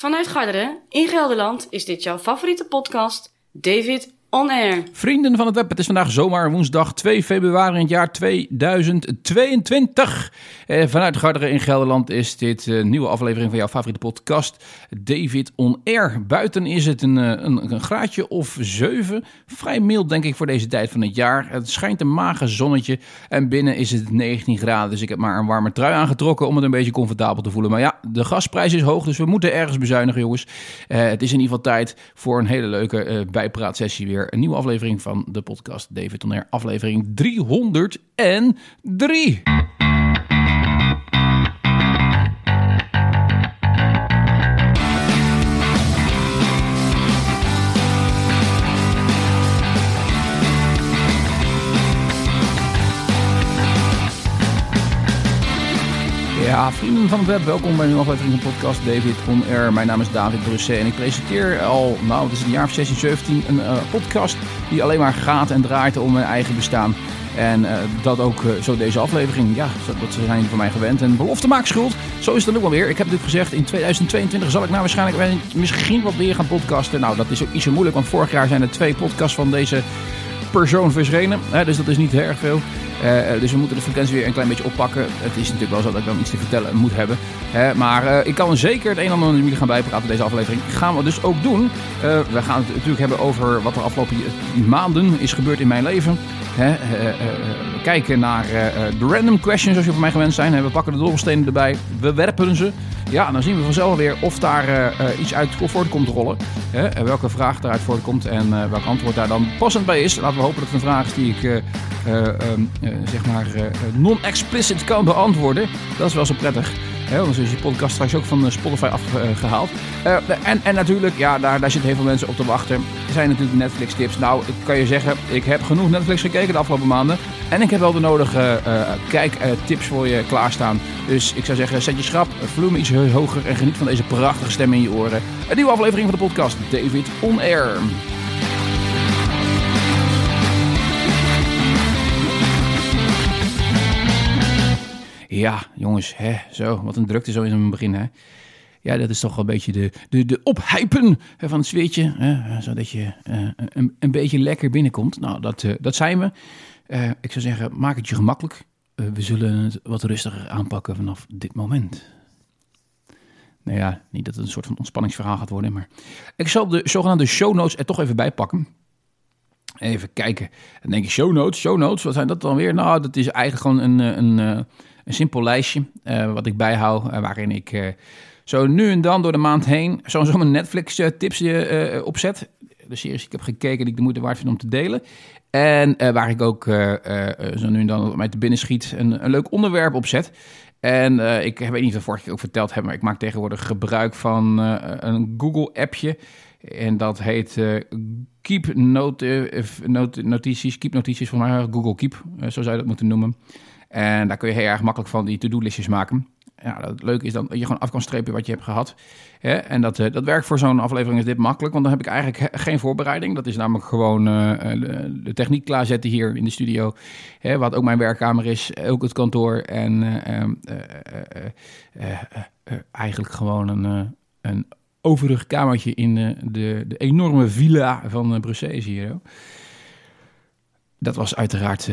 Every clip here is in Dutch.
Vanuit Garderen in Gelderland is dit jouw favoriete podcast, David On Air. Vrienden van het web, het is vandaag zomaar woensdag 2 februari in het jaar 2022. Eh, vanuit Garderen in Gelderland is dit een uh, nieuwe aflevering van jouw favoriete podcast, David On Air. Buiten is het een, een, een, graadje of 7. Vrij mild denk ik voor deze tijd van het jaar. Het schijnt een mager zonnetje en binnen is het 19 graden. Dus ik heb maar een warme trui aangetrokken om het een beetje comfortabel te voelen. Maar ja, de gasprijs is hoog, dus we moeten ergens bezuinigen jongens. Uh, het is in ieder geval tijd voor een hele leuke uh, bijpraatsessie weer een nieuwe aflevering van de podcast David Tonner, aflevering 303. Ja, vrienden van het web, welkom bij een nieuwe aflevering van podcast David On Air. Mijn naam is David Brusset en ik presenteer al, nou het is een jaar of 16, 17, een uh, podcast die alleen maar gaat en draait om mijn eigen bestaan. En uh, dat ook uh, zo deze aflevering. Ja, dat zijn van mij gewend. En belofte maakt schuld. Zo is het dan ook wel weer. Ik heb dit gezegd. In 2022 zal ik nou waarschijnlijk misschien wat weer gaan podcasten. Nou, dat is ook iets zo moeilijk. Want vorig jaar zijn er twee podcasts van deze persoon verschenen. Hè, dus dat is niet erg veel. Uh, dus we moeten de frequentie weer een klein beetje oppakken. Het is natuurlijk wel zo dat ik dan iets te vertellen moet hebben. Maar uh, ik kan zeker het een en ander jullie gaan bijpraten deze aflevering. Gaan we dus ook doen. We gaan het natuurlijk hebben over wat er afgelopen maanden is gebeurd in mijn leven. Hè, we kijken naar de random questions zoals je van mij gewend zijn. We pakken de dobbelstenen erbij. We werpen ze. Ja, dan zien we vanzelf weer of daar iets uit voort komt rollen. Hè, welke vraag daaruit voortkomt en welk antwoord daar dan passend bij is. Laten we hopen dat het een vraag is die ik... Uh, zeg maar non-explicit kan beantwoorden. Dat is wel zo prettig. Hè, want is je podcast straks ook van Spotify afgehaald. Uh, en, en natuurlijk, ja, daar, daar zitten heel veel mensen op te wachten. Er zijn natuurlijk Netflix tips. Nou, ik kan je zeggen, ik heb genoeg Netflix gekeken de afgelopen maanden. En ik heb wel de nodige kijktips voor je klaarstaan. Dus ik zou zeggen, zet je schrap, volume iets hoger en geniet van deze prachtige stem in je oren. Een nieuwe aflevering van de podcast David On Air. Ja, jongens, hè, zo, wat een drukte zo in het begin, hè. Ja, dat is toch wel een beetje de, de, de ophypen van het zweetje, hè, zodat je uh, een, een beetje lekker binnenkomt. Nou, dat, uh, dat zijn we. Uh, ik zou zeggen, maak het je gemakkelijk. we zullen het wat rustiger aanpakken vanaf dit moment. Nou ja, niet dat het een soort van ontspanningsverhaal gaat worden, maar ik zal de zogenaamde show notes er toch even bij pakken. Even kijken. Dan denk je, show notes, show notes, wat zijn dat dan weer? Nou, dat is eigenlijk gewoon een, een, een simpel lijstje uh, wat ik bijhoud, uh, waarin ik uh, zo nu en dan door de maand heen zo'n zo mijn Netflix tips opzet. De series die ik heb gekeken die ik de moeite waard vind om te delen. En waar ik ook zo nu en dan mij te binnen schiet een, een leuk onderwerp op zet. En ik weet niet of ik vorige keer ook verteld heb, maar ik maak tegenwoordig gebruik van een Google-appje. En dat heet Keep not, not, Notities. Keep Notities, mij Google Keep, zo zou je dat moeten noemen. En daar kun je heel erg makkelijk van die to-do-listjes maken. Ja, het leuke is dan dat je gewoon af kan strepen wat je hebt gehad. Hè? En dat, uh, dat werkt voor zo'n aflevering is dit makkelijk, want dan heb ik eigenlijk geen voorbereiding. Dat is namelijk gewoon uh, de, de, techniek klaarzetten hier in de studio. Hè? Wat ook mijn werkkamer is, ook het kantoor. En uh, eigenlijk gewoon een, een overig kamertje in de, de enorme villa van Brussels hier. Dat was uiteraard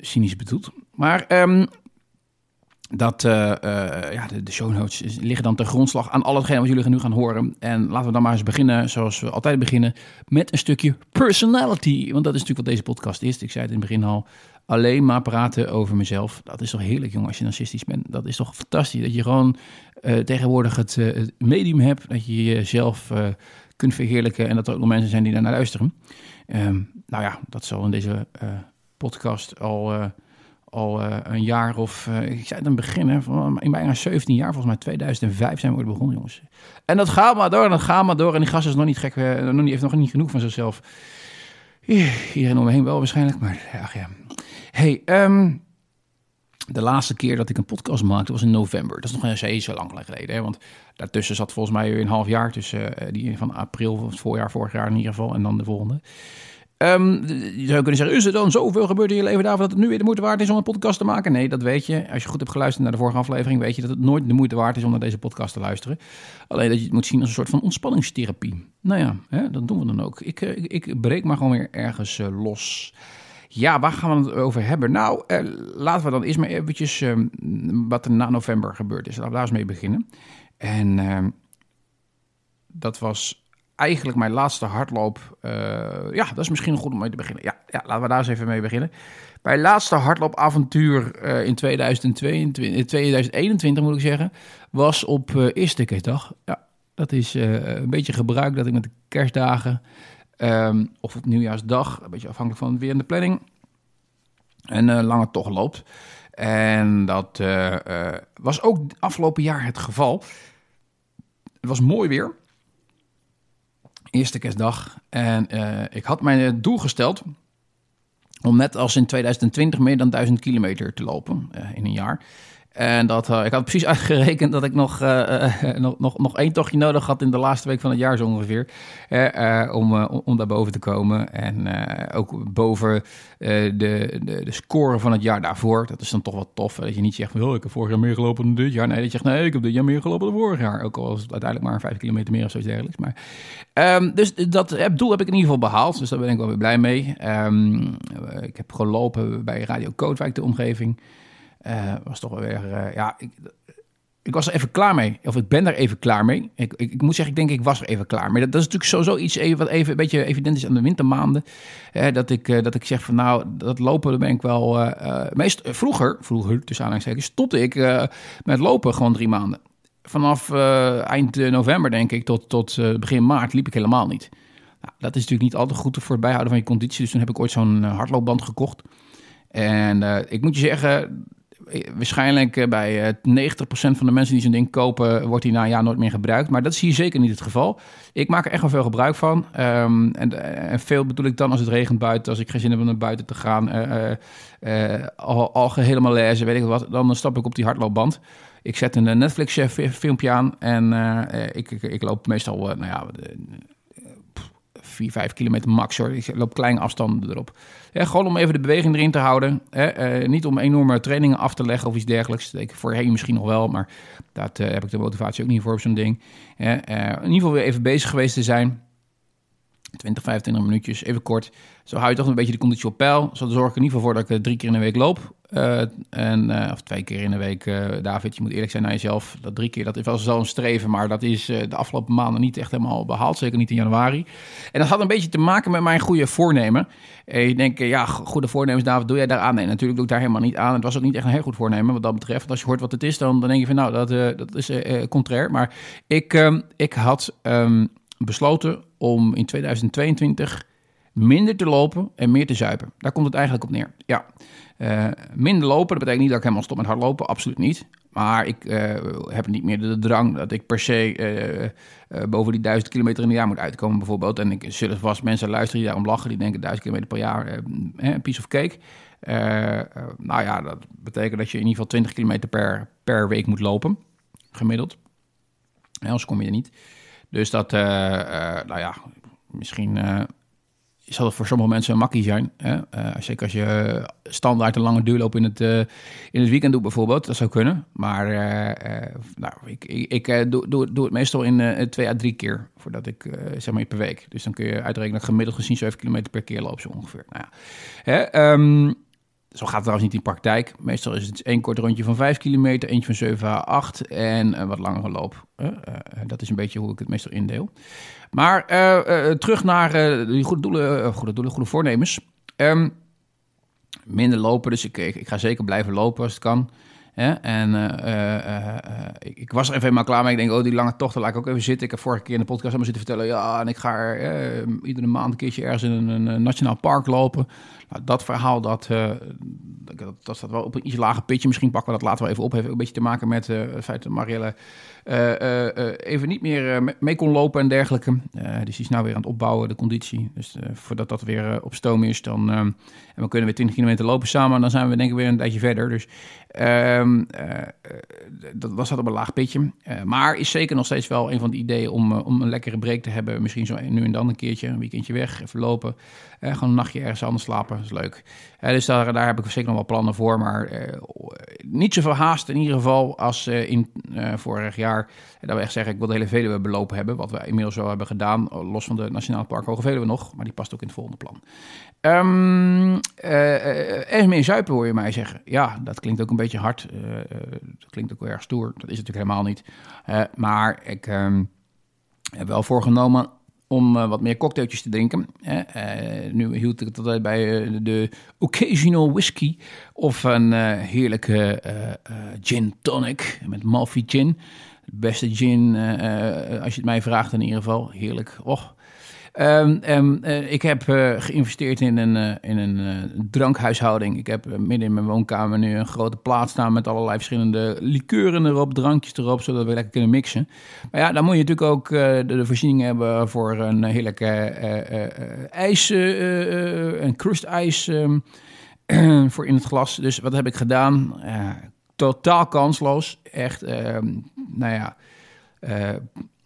cynisch bedoeld. Maar um, dat, uh, uh, ja, de, show notes liggen dan ten grondslag aan al hetgeen wat jullie nu gaan horen. En laten we dan maar eens beginnen, zoals we altijd beginnen, met een stukje personality. Want dat is natuurlijk wat deze podcast is. Ik zei het in het begin al, alleen maar praten over mezelf. Dat is toch heerlijk, jongen, als je narcistisch bent. Dat is toch fantastisch, dat je gewoon tegenwoordig het, medium hebt, dat je jezelf kunt verheerlijken en dat er ook nog mensen zijn die daar naar luisteren. Um, nou ja, dat zal in deze podcast al, uh, al uh, een jaar of, uh, ik zei het aan het begin, hè, van, in bijna 17 jaar, volgens mij 2005 zijn we begonnen, jongens. En dat gaat maar door en dat gaat maar door. En die gast is nog niet gek, nog niet, heeft nog niet genoeg van zichzelf. Iedereen om me heen wel waarschijnlijk, maar ach ja. Hey, um, de laatste keer dat ik een podcast maakte was in november. Dat is nog eens zo lang geleden. Hè? Want daartussen zat volgens mij een half jaar tussen die van april het voorjaar, vorig jaar in ieder geval, en dan de volgende. Ehm, je zou kunnen zeggen, is er dan zoveel gebeurd in je leven daarvoor dat het nu weer de moeite waard is om een podcast te maken? Nee, dat weet je. Als je goed hebt geluisterd naar de vorige aflevering, weet je dat het nooit de moeite waard is om naar deze podcast te luisteren. Alleen dat je het moet zien als een soort van ontspanningstherapie. Nou ja, hè, dat doen we dan ook. Ik, ik, ik breek maar gewoon weer ergens los. Ja, waar gaan we het over hebben? Nou, eh, laten we dan eerst maar eventjes uh, wat er na november gebeurd is. Laten we daar eens mee beginnen. En uh, dat was eigenlijk mijn laatste hardloop. Uh, ja, dat is misschien goed om mee te beginnen. Ja, ja, laten we daar eens even mee beginnen. Mijn laatste hardloopavontuur uh, in 2022, 2021 moet ik zeggen, was op uh, eerste kerstdag. Ja, dat is een beetje gebruik dat ik met de kerstdagen um, of op nieuwjaarsdag, een beetje afhankelijk van weer in de planning, een lange tocht loopt. En dat was ook afgelopen jaar het geval. Het was mooi weer eerste kerstdag. En uh, ik had mijn doel gesteld om net als in 2020 meer dan 1000 kilometer te lopen uh, in een jaar. En dat, uh, ik had precies uitgerekend dat ik nog, uh, nog, nog, nog één tochtje nodig had in de laatste week van het jaar zo ongeveer. om, om daar boven te komen. En ook boven de, de, de score van het jaar daarvoor. Dat is dan toch wat tof. Dat je niet zegt oh, ik heb vorig jaar meer gelopen dan dit jaar. Nee, dat je zegt, nee, ik heb dit jaar meer gelopen dan vorig jaar. Ook al was het uiteindelijk maar vijf kilometer meer of zoiets dergelijks. Maar, um, dus dat doel heb ik in ieder geval behaald. Dus daar ben ik wel weer blij mee. Um, ik heb gelopen bij Radio Kootwijk, de omgeving. Uh, was toch wel weer, uh, ja, ik, ik, was er even klaar mee. Of ik ben er even klaar mee. Ik, ik, ik moet zeggen, ik denk ik was er even klaar mee. Dat, dat is natuurlijk sowieso iets even, wat even een beetje evident is aan de wintermaanden. Dat, ik, dat ik zeg van nou, dat lopen, daar ben ik wel... meest, vroeger, vroeger tussen aanhalingstekens, stopte ik met lopen gewoon drie maanden. Vanaf eind november denk ik tot, tot begin maart liep ik helemaal niet. Nou, dat is natuurlijk niet altijd goed voor het bijhouden van je conditie. Dus toen heb ik ooit zo'n hardloopband gekocht. En ik moet je zeggen, waarschijnlijk eh, bij 90% eh, van de mensen die zo'n ding kopen, wordt die na een jaar nooit meer gebruikt. Maar dat is hier zeker niet het geval. Ik maak er echt wel veel gebruik van. Um, en, eh, en, veel bedoel ik dan als het regent buiten, als ik geen zin heb om naar buiten te gaan, uh, uh, al, al helemaal lezen, weet ik wat, dan stap ik op die hardloopband. Ik zet een Netflix-filmpje aan en ik, ik, ik, loop meestal, nou ja, 4, 5 kilometer max hoor. Ik loop kleine afstanden erop. gewoon om even de beweging erin te houden. Uh, niet om enorme trainingen af te leggen of iets dergelijks. Ik voorheen misschien nog wel, maar dat uh, heb ik de motivatie ook niet voor op zo'n ding. Uh, in ieder geval weer even bezig geweest te zijn. 20, 25 minuutjes, even kort. Zo hou je toch een beetje de conditie op peil. Zo zorg ik in ieder geval voor dat ik drie keer in de week loop. Uh, en, uh, of twee keer in de week. David, je moet eerlijk zijn naar jezelf. Dat drie keer, dat is wel zo'n streven. Maar dat is de afgelopen maanden niet echt helemaal behaald. Zeker niet in januari. En dat had een beetje te maken met mijn goede voornemen. je denkt, ja, goede voornemens, David, doe jij daar aan? Nee, natuurlijk doe ik daar helemaal niet aan. Het was ook niet echt een heel goed voornemen wat dat betreft. Want als je hoort wat het is, dan, denk je van, nou, dat, dat is contrair. Maar ik, ehm, ik had um, besloten om in 2022 minder te lopen en meer te zuipen. Daar komt het eigenlijk op neer. Ja, uh, minder lopen, dat betekent niet dat ik helemaal stop met hardlopen, absoluut niet. Maar ik uh, heb niet meer de drang dat ik per se uh, boven die duizend kilometer in een jaar moet uitkomen, bijvoorbeeld. En ik zullen vast mensen luisteren die daarom lachen, die denken duizend kilometer per jaar, een piece of cake. nou ja, dat betekent dat je in ieder geval 20 kilometer per, per week moet lopen, gemiddeld. anders kom je er niet. Dus dat, nou ja, misschien zal het voor sommige mensen een makkie zijn. Hè? Zeker als je standaard een lange duurloop in het, in het weekend doet bijvoorbeeld. Dat zou kunnen. Maar nou, ik, ik, ik doe, doe, doe, het meestal in twee à drie keer. Voordat ik, zeg maar, per week. Dus dan kun je uitrekenen dat gemiddeld gezien 7 kilometer per keer loop zo ongeveer. Nou ja. Hè, um, zo gaat het trouwens niet in praktijk. Meestal is het één kort rondje van 5 kilometer, eentje van 7 à 8 en een wat langere loop. Uh, uh, dat is een beetje hoe ik het meestal indeel. Maar terug naar die goede doelen, goede doelen, goede voornemens. Um, minder lopen, dus ik, ik, ik, ga zeker blijven lopen als het kan. En ik, ik, was er even helemaal klaar mee. Ik denk, oh, die lange tocht, laat ik ook even zitten. Ik heb vorige keer in de podcast allemaal zitten vertellen... ja, en ik ga er, iedere maand een keertje ergens in een, een nationaal park lopen. Nou, dat verhaal, dat, dat, staat wel op een iets lager pitje. Misschien pakken we dat later wel even op. Heeft een beetje te maken met het feit dat Marielle even niet meer mee kon lopen en dergelijke. dus die is nou weer aan het opbouwen, de conditie. Dus voordat dat weer op stoom is, dan en we kunnen weer 20 kilometer lopen samen, dan zijn we denk ik weer een tijdje verder. Dus ehm, dat was dat op een laag pitje. maar is zeker nog steeds wel een van de ideeën om, om een lekkere break te hebben. Misschien zo nu en dan een keertje, een weekendje weg, even lopen. Gewoon een nachtje ergens anders slapen, is leuk. dus daar, daar heb ik zeker nog wel plannen voor, maar niet zo haast in ieder geval als in vorig jaar. Dat we echt zeggen, ik wil de hele Veluwe belopen hebben, wat we inmiddels al hebben gedaan, los van de Nationaal Park Hoge Veluwe nog, maar die past ook in het volgende plan. Um, uh, meer zuipen hoor je mij zeggen. Ja, dat klinkt ook een beetje hard. Dat klinkt ook wel erg stoer. Dat is natuurlijk helemaal niet. maar ik um, heb wel voorgenomen om wat meer cocktailtjes te drinken. nu hield ik het altijd bij de occasional whisky of een heerlijke gin tonic met Malfi gin. De beste gin, als je het mij vraagt in ieder geval. Heerlijk. Och, Um, ik heb uh, geïnvesteerd in een, uh, in een drankhuishouding. Ik heb midden in mijn woonkamer nu een grote plaat staan met allerlei verschillende likeuren erop, drankjes erop, zodat we lekker kunnen mixen. Maar ja, dan moet je natuurlijk ook de, de, voorziening hebben voor een heerlijke ijs, een crust ijs um, voor in het glas. Dus wat heb ik gedaan? totaal kansloos. Echt, nou ja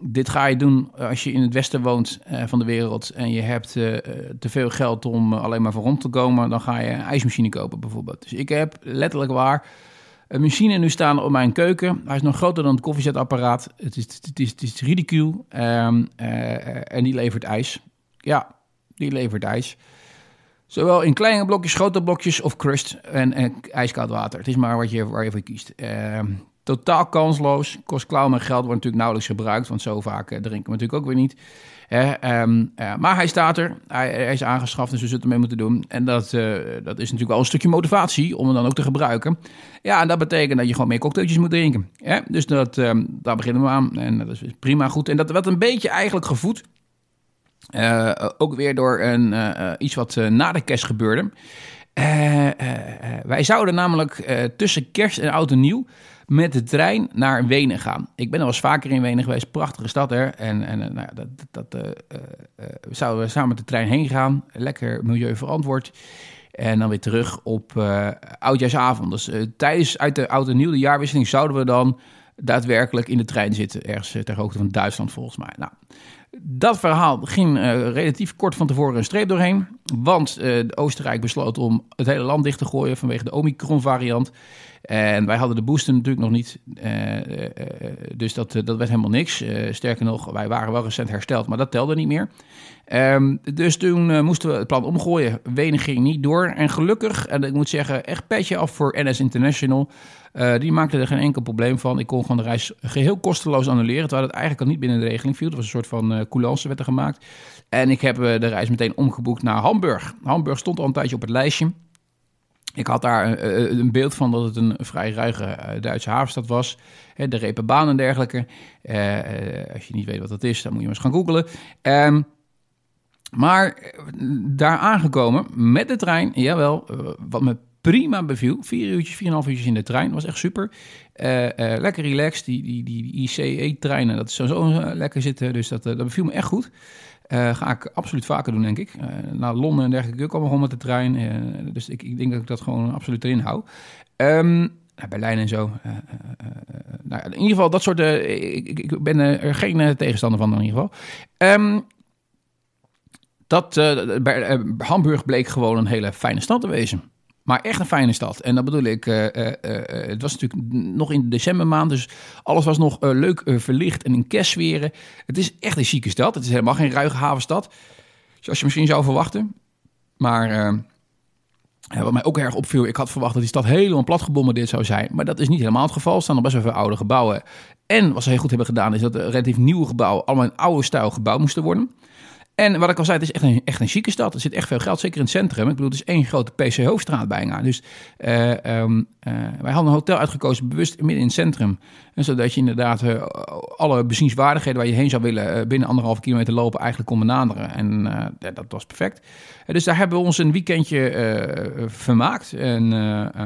dit ga je doen als je in het westen woont uh, van de wereld en je hebt uh, te veel geld om alleen maar voor rond te komen, dan ga je een ijsmachine kopen bijvoorbeeld. Dus ik heb letterlijk waar een machine nu staan op mijn keuken. Hij is nog groter dan het koffiezetapparaat. Het is, het is, het is ridicuul um, uh, en die levert ijs. Ja, die levert ijs. Zowel in kleine blokjes, grote blokjes of crust en, en ijskoud water. Het is maar wat je, waar je voor kiest. Uh, Totaal kansloos. Kost klauw met geld, wordt natuurlijk nauwelijks gebruikt. Want zo vaak eh, drinken we natuurlijk ook weer niet. Ehm, maar hij staat er. Hij, is aangeschaft, dus we zullen ermee moeten doen. En dat, uh, dat is natuurlijk wel een stukje motivatie om hem dan ook te gebruiken. Ja, en dat betekent dat je gewoon meer cocktailtjes moet drinken. Dus dat, um, daar beginnen we aan. En dat is prima goed. En dat werd een beetje eigenlijk gevoed. Ook weer door een, iets wat na de kerst gebeurde. wij zouden namelijk tussen kerst en oud en nieuw met de trein naar Wenen gaan. Ik ben al eens vaker in Wenen geweest, prachtige stad er. En, en nou ja, dat, dat, uh, uh, zouden we samen met de trein heen gaan, lekker milieuverantwoord. En dan weer terug op oudjaarsavond. Dus tijdens uit de oude nieuwe jaarwisseling zouden we dan daadwerkelijk in de trein zitten. Ergens ter hoogte van Duitsland volgens mij. Nou, dat verhaal ging relatief kort van tevoren een streep doorheen. Want Oostenrijk besloot om het hele land dicht te gooien vanwege de Omicron variant. En wij hadden de booster natuurlijk nog niet. Uh, dus dat, dat werd helemaal niks. sterker nog, wij waren wel recent hersteld, maar dat telde niet meer. Um, dus toen moesten we het plan omgooien. Wenen ging niet door. En gelukkig, en ik moet zeggen, echt petje af voor NS International. Die maakte er geen enkel probleem van. Ik kon gewoon de reis geheel kosteloos annuleren. Terwijl het eigenlijk al niet binnen de regeling viel. Het was een soort van uh, coulance werd er gemaakt. En ik heb de reis meteen omgeboekt naar Hamburg. Hamburg stond al een tijdje op het lijstje. Ik had daar een, eh, eh, beeld van dat het een vrij ruige eh, Duitse havenstad was. De repenbaan en dergelijke. als je niet weet wat dat is, dan moet je maar eens gaan googlen. Um, maar daar aangekomen met de trein, jawel, wat me prima beviel. Vier uurtjes, vier en half uurtjes in de trein, was echt super. lekker relaxed, die, die, die, ICE-treinen, dat is zo, zo lekker zitten, dus dat, dat beviel me echt goed. Ga ik absoluut vaker doen, denk ik. Uh, naar Londen en dergelijke, ik kom gewoon met de trein. Dus ik, ik, denk dat ik dat gewoon absoluut erin hou. Um, Berlijn en zo. nou, in ieder geval, dat soort... Ik, ik, ben er geen tegenstander van in ieder geval. Um, dat, Hamburg bleek gewoon een hele fijne stad te wezen. Maar echt een fijne stad. En dat bedoel ik, uh, het was natuurlijk nog in de decembermaand, dus alles was nog leuk verlicht en in kerstsferen. Het is echt een chique stad. Het is helemaal geen ruige havenstad, zoals je misschien zou verwachten. Maar wat mij ook erg opviel, ik had verwacht dat die stad helemaal platgebombardeerd zou zijn. Maar dat is niet helemaal het geval. Er staan nog best wel veel oude gebouwen. En wat ze heel goed hebben gedaan, is dat de relatief nieuwe gebouwen allemaal in oude stijl gebouwd moesten worden. En wat ik al zei, het is echt een, echt een chique stad. Er zit echt veel geld, zeker in het centrum. Ik bedoel, het is één grote PC-hoofdstraat bijna. Dus uh, um, uh, wij hadden een hotel uitgekozen, bewust midden in het centrum. En zodat je inderdaad uh, alle bezienswaardigheden waar je heen zou willen... binnen anderhalve kilometer lopen eigenlijk kon benaderen. En dat was perfect. dus daar hebben we ons een weekendje vermaakt. En,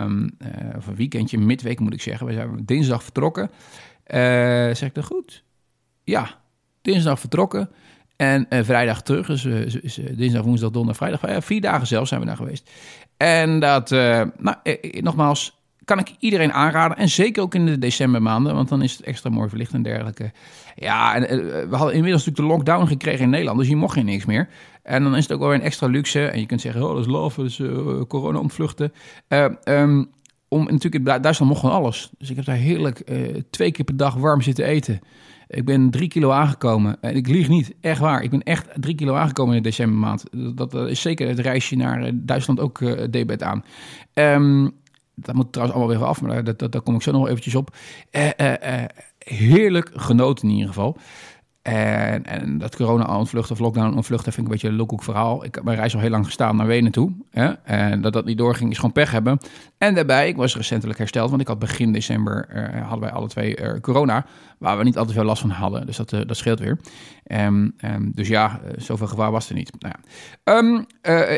um, of een weekendje, midweek moet ik zeggen. We zijn dinsdag vertrokken. zeg ik dat goed? Ja, dinsdag vertrokken. En vrijdag terug. Dus, dus dinsdag, woensdag, donderdag, vrijdag. vier dagen zelf zijn we daar geweest. En dat, nou, nogmaals, kan ik iedereen aanraden. En zeker ook in de decembermaanden, want dan is het extra mooi verlicht en dergelijke. Ja, en we hadden inmiddels natuurlijk de lockdown gekregen in Nederland, dus hier mocht je niks meer. En dan is het ook wel weer een extra luxe. En je kunt zeggen, oh, dat is love, dat is corona ontvluchten. Um, om, natuurlijk, in Duitsland mocht gewoon alles. Dus ik heb daar heerlijk twee keer per dag warm zitten eten. Ik ben drie kilo aangekomen. En ik lieg niet, echt waar. Ik ben echt drie kilo aangekomen in de decembermaand. Dat, dat is zeker het reisje naar Duitsland ook uh, debet aan. Um, dat moet trouwens allemaal weer af, maar daar, daar, kom ik zo nog eventjes op. Heerlijk genoten in ieder geval. En, en dat corona-ontvlucht of lockdown-ontvlucht vind ik een beetje een lookhoek verhaal. Ik heb mijn reis al heel lang gestaan naar Wenen toe. Hè? En dat dat niet doorging is gewoon pech hebben. En daarbij, ik was recentelijk hersteld, want ik had begin december, uh, hadden wij alle twee uh, corona. Waar we niet altijd veel last van hadden. Dus dat, uh, dat scheelt weer. Um, um, dus ja, zoveel gevaar was er niet. Nou ja. um,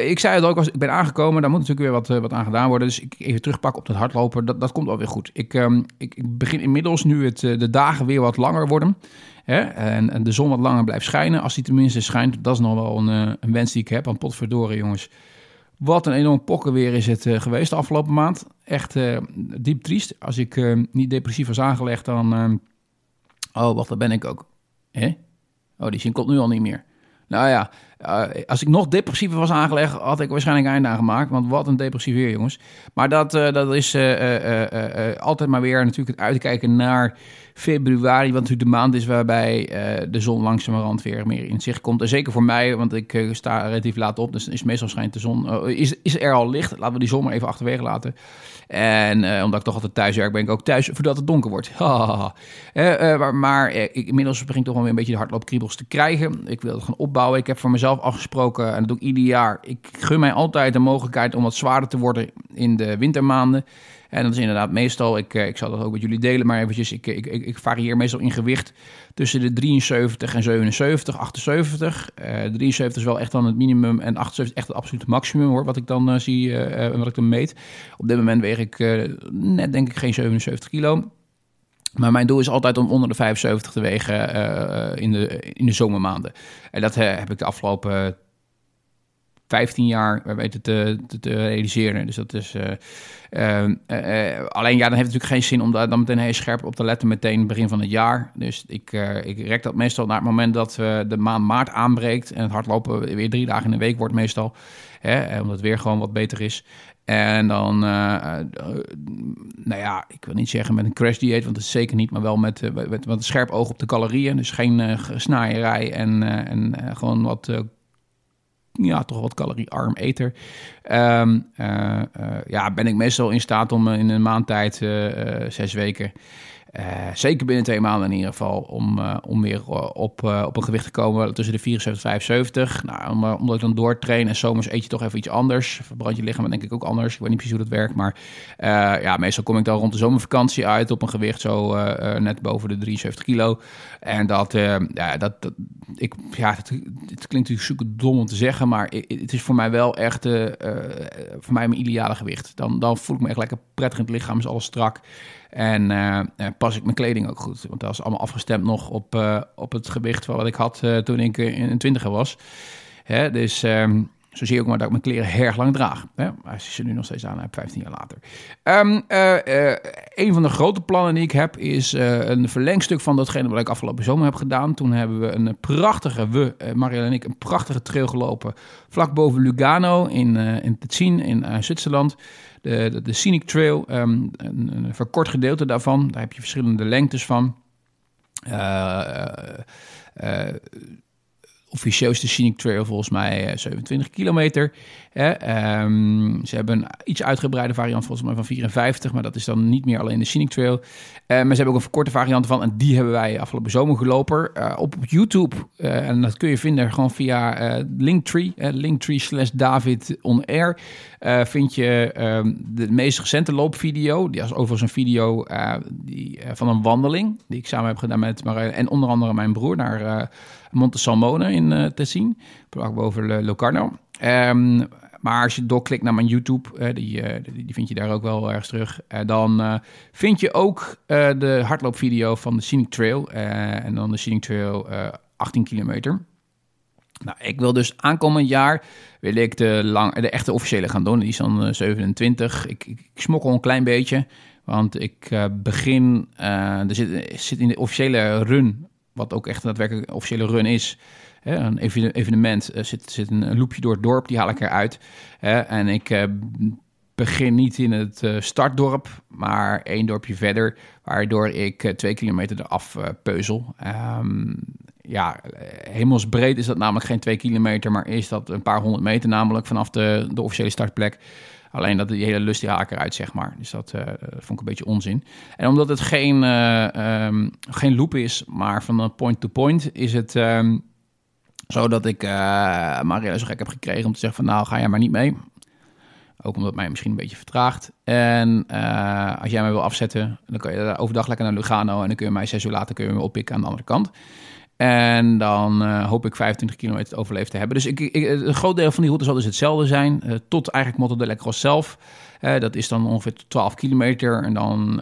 ik zei het ook, ik ben aangekomen. Daar moet natuurlijk weer wat, wat aan gedaan worden. Dus ik even terugpakken op dat hardlopen. Dat, dat komt wel weer goed. Ik, ik, ik begin inmiddels nu het, de dagen weer wat langer worden. Hè? En, en, de zon wat langer blijft schijnen. Als die tenminste schijnt, dat is nog wel een, eh, een wens die ik heb. Want potverdorie jongens, wat een enorm pokkenweer is het uh, geweest de afgelopen maand. Echt uh, diep triest. Als ik niet depressief was aangelegd, dan... oh, wat, daar ben ik ook. Hè? Oh, die zin komt nu al niet meer. Nou ja, als ik nog depressiever was aangelegd, had ik waarschijnlijk eind aan gemaakt. Want wat een depressief weer, jongens. Maar dat, dat is altijd maar weer natuurlijk het uitkijken naar februari, wat natuurlijk de maand is waarbij uh, de zon langzamerhand weer meer in zicht komt. En zeker voor mij, want ik uh, sta relatief laat op, dus is meestal schijnt de zon, uh, is, is er al licht. Laten we die zon maar even achterwege laten. En omdat ik toch altijd thuis werk, ben ik ook thuis voordat het donker wordt. maar, maar ik, inmiddels begin ik toch wel weer een beetje de hardloopkriebels te krijgen. Ik wil het gaan opbouwen. Ik heb voor mezelf afgesproken, en dat doe ik ieder jaar, ik gun mij altijd de mogelijkheid om wat zwaarder te worden in de wintermaanden. En dat is inderdaad meestal, ik, eh, ik zal dat ook met jullie delen, maar eventjes, ik, ik, ik varieer meestal in gewicht tussen de 73 en 77, 78. Uh, 73 is wel echt dan het minimum en 78 echt het absolute maximum hoor, wat ik dan uh, zie uh, en wat ik dan meet. Op dit moment weeg ik net denk ik geen 77 kilo. Maar mijn doel is altijd om onder de 75 te wegen in, de, in de zomermaanden. En dat heb ik de afgelopen 15 jaar weten te, te, te realiseren. Dus dat is. Uh, uh, alleen ja, dan heeft het natuurlijk geen zin om daar dan meteen heel scherp op te letten, meteen begin van het jaar. Dus ik, ik rek dat meestal naar het moment dat de maand maart aanbreekt en het hardlopen weer drie dagen in de week wordt meestal. Hè, omdat het weer gewoon wat beter is. En dan, nou ja, ik wil niet zeggen met een crash dieet, want dat is zeker niet, maar wel met, met, met een scherp oog op de calorieën. Dus geen snaaierij en, en gewoon wat ja, toch wat caloriearm eter. Um, ja, ben ik meestal in staat om in een maand tijd, zes weken, zeker binnen twee maanden in ieder geval, om, uh, om weer op, uh, op een gewicht te komen tussen de 74 en 75. Nou, om, omdat ik dan doortrain en zomers eet je toch even iets anders. Verbrand je lichaam denk ik ook anders. Ik weet niet precies hoe dat werkt, maar ja, meestal kom ik dan rond de zomervakantie uit op een gewicht zo net boven de 73 kilo. En dat, ja, dat, ik, ja, het, klinkt natuurlijk super dom om te zeggen, maar het is voor mij wel echt voor mij mijn ideale gewicht. Dan, dan voel ik me echt lekker prettig in het lichaam, is alles strak. En uh, pas ik mijn kleding ook goed. Want dat was allemaal afgestemd nog op, uh, op het gewicht wat ik had uh, toen ik in een twintiger was. Hè, dus um, zo zie je ook maar dat ik mijn kleren erg lang draag. Hè? Maar ze nu nog steeds aan heb, 15 jaar later. Um, een van de grote plannen die ik heb is een verlengstuk van datgene wat ik afgelopen zomer heb gedaan. Toen hebben we een prachtige, we, Marielle en ik, een prachtige trail gelopen. Vlak boven Lugano in, in Tessin in Zwitserland de, de, Scenic Trail, um, een, een, verkort gedeelte daarvan. Daar heb je verschillende lengtes van. Uh, uh, officieel is de Scenic Trail volgens mij 27 kilometer. Ehm, ze hebben een iets uitgebreide variant volgens mij van 54, maar dat is dan niet meer alleen de Scenic Trail. Uh, maar ze hebben ook een verkorte variant van en die hebben wij afgelopen zomer gelopen uh, op YouTube. Uh, en dat kun je vinden gewoon via Linktree, Linktree slash David on Air. vind je ehm, de meest recente loopvideo. Die is overigens een video die, van een wandeling die ik samen heb gedaan met Marijn en onder andere mijn broer naar Monte Salmone in Tessin, vlak boven Locarno. Um, Maar als je doorklikt naar mijn YouTube, die, die vind je daar ook wel ergens terug. dan vind je ook de hardloopvideo van de Scenic Trail. en dan de Scenic Trail 18 kilometer. Nou, ik wil dus aankomend jaar wil ik de, lang, de echte officiële gaan doen. Die is dan 27. Ik, ik, smokkel een klein beetje. Want ik begin, uh, er zit, zit, in de officiële run, wat ook echt daadwerkelijk een officiële run is, een evenement, uh, zit, zit een loopje door het dorp, die haal ik eruit. En ik begin niet in het startdorp, maar één dorpje verder, waardoor ik twee kilometer eraf peuzel. Um, ja, hemelsbreed is dat namelijk geen twee kilometer, maar is dat een paar honderd meter namelijk vanaf de, de officiële startplek. Alleen dat die hele lust die haak eruit, zeg maar. Dus dat vond ik een beetje onzin. En omdat het geen, um, geen loop is, maar van point to point, is het um, zo dat ik uh, Maria zo gek heb gekregen om te zeggen van nou, ga jij maar niet mee. Ook omdat mij misschien een beetje vertraagt. En als jij mij wil afzetten, dan kan je overdag lekker naar Lugano en dan kun je mij zes uur later kun je me oppikken aan de andere kant. En dan uh, hoop ik 25 kilometer overleefd te hebben. Dus ik, ik, een groot deel van die route zal dus hetzelfde zijn. Tot eigenlijk Moto de Lecross zelf. Dat is dan ongeveer 12 kilometer. En dan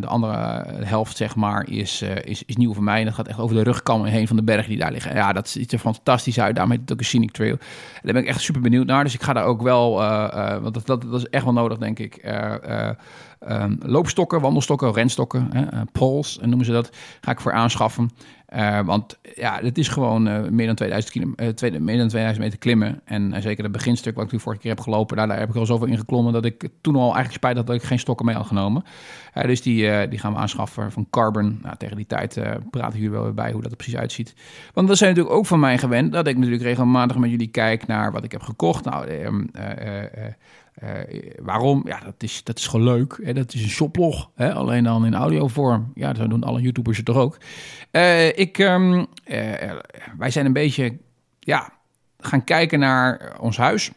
de andere helft, zeg maar, is, is, is nieuw voor mij. En dat gaat echt over de rugkam heen van de bergen die daar liggen. Ja, dat ziet er fantastisch uit. Daarmee heet het ook een scenic trail. Daar ben ik echt super benieuwd naar. Dus ik ga daar ook wel, want dat, dat, is echt wel nodig, denk ik. Um, loopstokken, wandelstokken, renstokken, poles noemen ze dat, ga ik voor aanschaffen. Uh, want ja, het is gewoon uh, meer, dan 2000 kilo, twee, meer dan 2000 meter klimmen. En zeker het beginstuk wat ik nu vorige keer heb gelopen, daar, heb ik al zoveel in geklommen dat ik toen al eigenlijk spijt had dat ik geen stokken mee had genomen. dus die, die gaan we aanschaffen van Carbon. Nou, tegen die tijd praten jullie wel weer bij hoe dat er precies uitziet. Want dat zijn natuurlijk ook van mij gewend dat ik natuurlijk regelmatig met jullie kijk naar wat ik heb gekocht. Nou, ehm, waarom? Ja, dat is, dat is gewoon leuk. Hè? Dat is een shoplog, hè? alleen dan in audiovorm. Ja, dat doen alle YouTubers het toch ook. Uh, ik, um, wij zijn een beetje ja, gaan kijken naar ons huis.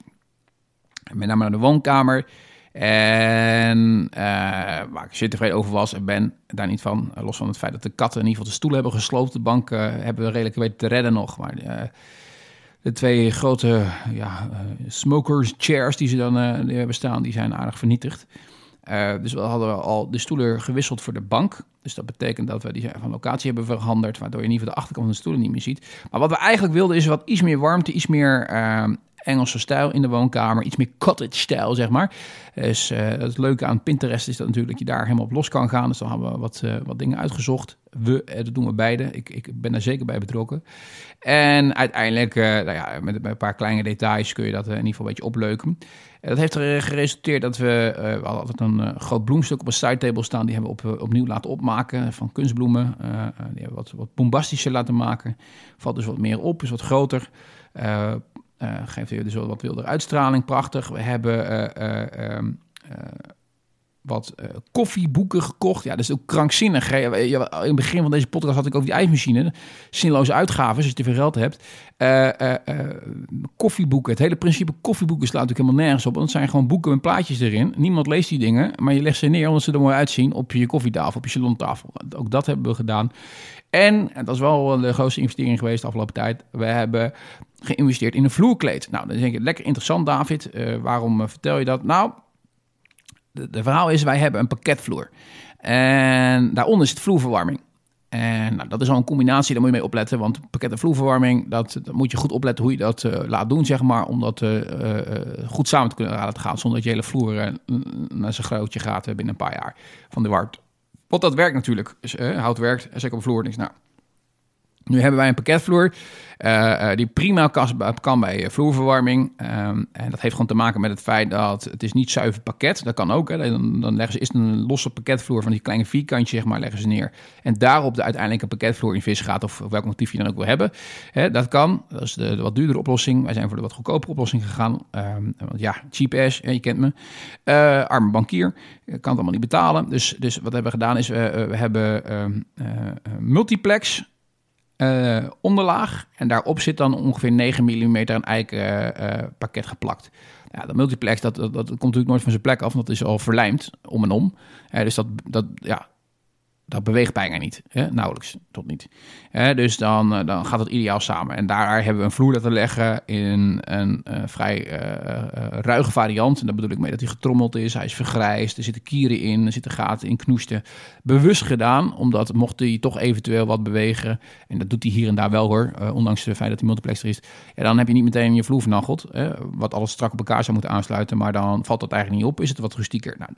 Met name naar de woonkamer. En waar ik zeer tevreden over was en ben daar niet van. los van het feit dat de katten in ieder geval de stoelen hebben gesloopt. De bank hebben we redelijk weten te redden nog. Maar de twee grote ja, uh, smokers chairs die ze dan die hebben staan, die zijn aardig vernietigd. Uh, dus we hadden al de stoelen gewisseld voor de bank. Dus dat betekent dat we die van locatie hebben veranderd, waardoor je in ieder geval de achterkant van de stoelen niet meer ziet. Maar wat we eigenlijk wilden is wat iets meer warmte, iets meer Engelse stijl in de woonkamer. Iets meer cottage-stijl, zeg maar. Dus uh, het leuke aan Pinterest is dat natuurlijk je daar helemaal op los kan gaan. Dus dan hebben we wat, uh, wat dingen uitgezocht. We, uh, dat doen we beide. Ik, ik ben daar zeker bij betrokken. En uiteindelijk, nou ja, met, een paar kleine details kun je dat in ieder geval een beetje opleuken. Dat heeft er geresulteerd dat we, hadden altijd een groot bloemstuk op een sidetable staan. Die hebben we op, opnieuw laten opmaken van kunstbloemen. die hebben we wat, wat bombastischer laten maken. Valt dus wat meer op, is wat groter. Geeft weer dus wat wilder uitstraling, prachtig. We hebben uh, uh, wat koffieboeken gekocht. Ja, dat is ook krankzinnig. In het begin van deze podcast had ik over die ijsmachine. Zinloze uitgaven, als je te veel geld hebt. koffieboeken. Het hele principe koffieboeken slaat natuurlijk helemaal nergens op. Want het zijn gewoon boeken met plaatjes erin. Niemand leest die dingen, maar je legt ze neer omdat ze er mooi uitzien op je koffietafel, op je salontafel. Ook dat hebben we gedaan. En, dat is wel de grootste investering geweest de afgelopen tijd. We hebben geïnvesteerd in een vloerkleed. Nou, dan denk je, lekker interessant David. Uh, waarom uh, vertel je dat? Nou, de, de, verhaal is, wij hebben een pakketvloer. En daaronder zit vloerverwarming. En nou, dat is al een combinatie, daar moet je mee opletten. Want pakket- en vloerverwarming, dat, dat, moet je goed opletten hoe je dat uh, laat doen, zeg maar. Om dat goed samen te kunnen laten gaan. Zonder dat je hele vloer naar zijn grootje gaat binnen een paar jaar van de wart. Want dat werkt natuurlijk. Dus, hout werkt, zeker op vloer. Nou, nu hebben wij een pakketvloer uh, die prima kan, bij eh, vloerverwarming. Um, en dat heeft gewoon te maken met het feit dat het is niet zuiver pakket. Dat kan ook. Hè. Dan, dan leggen ze is een losse pakketvloer van die kleine vierkantjes, zeg maar, leggen ze neer. En daarop de uiteindelijke pakketvloer in vis gaat of welk motief je dan ook wil hebben. Hè, dat kan. Dat is de, wat duurdere oplossing. Wij zijn voor de wat goedkopere oplossing gegaan. Um, want ja, cheap ass, je kent me. Arme bankier, kan het allemaal niet betalen. Dus, dus wat hebben we gedaan is, we, hebben um, multiplex uh, onderlaag. En daarop zit dan ongeveer 9 mm een eikenpakket uh, geplakt. Ja, dat multiplex, dat, dat, komt natuurlijk nooit van zijn plek af, want dat is al verlijmd om en om. Dus dat, dat, ja, dat beweegt bijna niet. Hè? Nauwelijks, tot niet. Dus dan, eh, dan gaat het ideaal samen. En daar hebben we een vloer laten leggen in een uh, vrij uh, ruige variant. En daar bedoel ik mee dat hij getrommeld is. Hij is vergrijsd. Er zitten kieren in. Er zitten gaten in knoesten. Bewust gedaan, omdat mocht hij toch eventueel wat bewegen. En dat doet hij hier en daar wel hoor. ondanks het feit dat hij multiplexer is. Ja, dan heb je niet meteen je vloer vernacheld. Wat alles strak op elkaar zou moeten aansluiten. Maar dan valt dat eigenlijk niet op. Is het wat rustieker. Nou,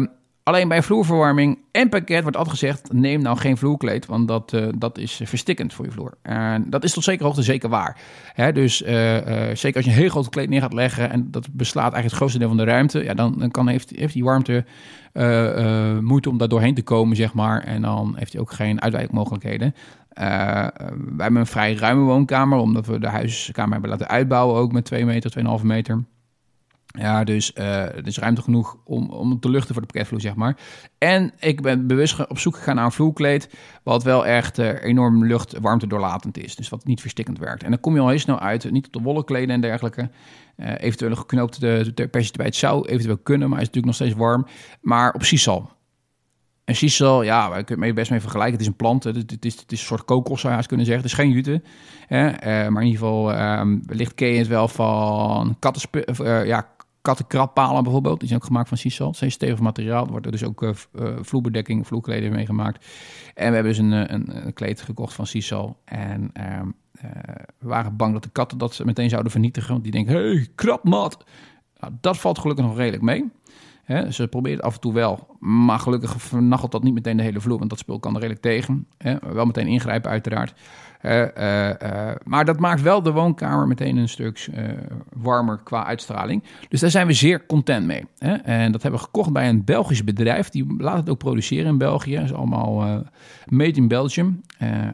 um, Alleen bij vloerverwarming en pakket wordt altijd gezegd: neem nou geen vloerkleed, want dat, uh, dat is verstikkend voor je vloer. En dat is tot zekere hoogte zeker waar. Hè, dus uh, uh, zeker als je een heel groot kleed neer gaat leggen en dat beslaat eigenlijk het grootste deel van de ruimte, ja, dan, dan kan, heeft, heeft die warmte moeite om daar doorheen te komen, zeg maar. En dan heeft hij ook geen uitwijkmogelijkheden. we hebben een vrij ruime woonkamer, omdat we de huiskamer hebben laten uitbouwen, ook met 2 meter, 2,5 meter. Ja, dus uh, is ruimte genoeg om, om te luchten voor de pakketvloer, zeg maar. En ik ben bewust op zoek gegaan naar een vloerkleed... wat wel echt uh, enorm lucht warmte doorlatend is. Dus wat niet verstikkend werkt. En dan kom je al heel snel uit, niet op de wollen kleden en dergelijke. Uh, eventueel geknoopte het zou eventueel kunnen... maar is natuurlijk nog steeds warm. Maar op sisal. En sisal, ja, we kunnen het best mee vergelijken. Het is een plant, het, is, het is een soort kokos, zou je kunnen zeggen. Het is geen jute. Hè? maar in ieder geval, um, wellicht ken je het wel van kattensp ja, kattenkrappalen bijvoorbeeld. Die zijn ook gemaakt van sisal. Het zijn stevig materiaal. Er wordt er dus ook uh, vloerbedekking, vloerkleding mee gemaakt. En we hebben dus een, een, een kleed gekocht van sisal. En uh, we waren bang dat de katten dat meteen zouden vernietigen. Want die denken, hey, krapmat. Nou, dat valt gelukkig nog redelijk mee. Ze probeert af en toe wel, maar gelukkig vernachelt dat niet meteen de hele vloer, want dat spul kan er redelijk tegen. wel meteen ingrijpen uiteraard. Uh, maar dat maakt wel de woonkamer meteen een stuk warmer qua uitstraling. Dus daar zijn we zeer content mee. En dat hebben we gekocht bij een Belgisch bedrijf. Die laat het ook produceren in België. Dat is allemaal made in Belgium.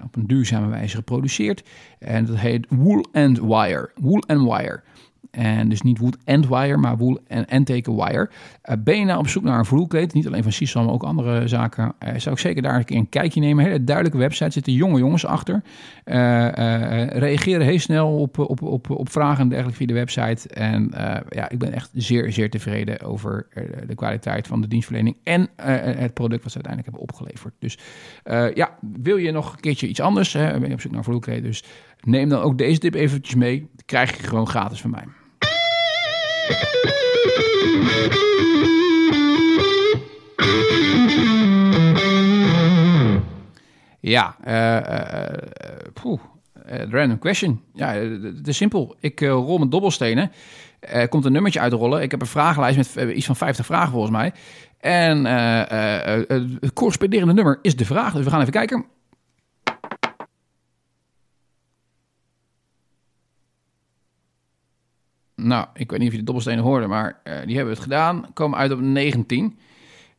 op een duurzame wijze geproduceerd. En dat heet Wool and Wire. Wool and Wire. En dus niet wood and wire, maar wool en, en wire. Uh, ben je nou op zoek naar een vloerkleed, niet alleen van Sisal, maar ook andere zaken, uh, zou ik zeker daar een keer een kijkje nemen. Hele duidelijke website, zitten jonge jongens achter. Uh, reageren heel snel op, op, op, op vragen en dergelijke via de website. En ja, ik ben echt zeer, zeer tevreden over de kwaliteit van de dienstverlening en het product wat ze uiteindelijk hebben opgeleverd. Dus ja, wil je nog een keertje iets anders, hè, ben je op zoek naar vloerkleed, dus neem dan ook deze tip eventjes mee. Die krijg je gewoon gratis van mij. Ja, uh, uh, random question. Ja, het is simpel. Ik rol met dobbelstenen. Er komt een nummertje uitrollen. Ik heb een vragenlijst met iets van 50 vragen volgens mij. En het corresponderende nummer is de vraag. Dus we gaan even kijken. Nou, ik weet niet of je de dobbelstenen hoorde, maar uh, die hebben het gedaan. Komen uit op 19.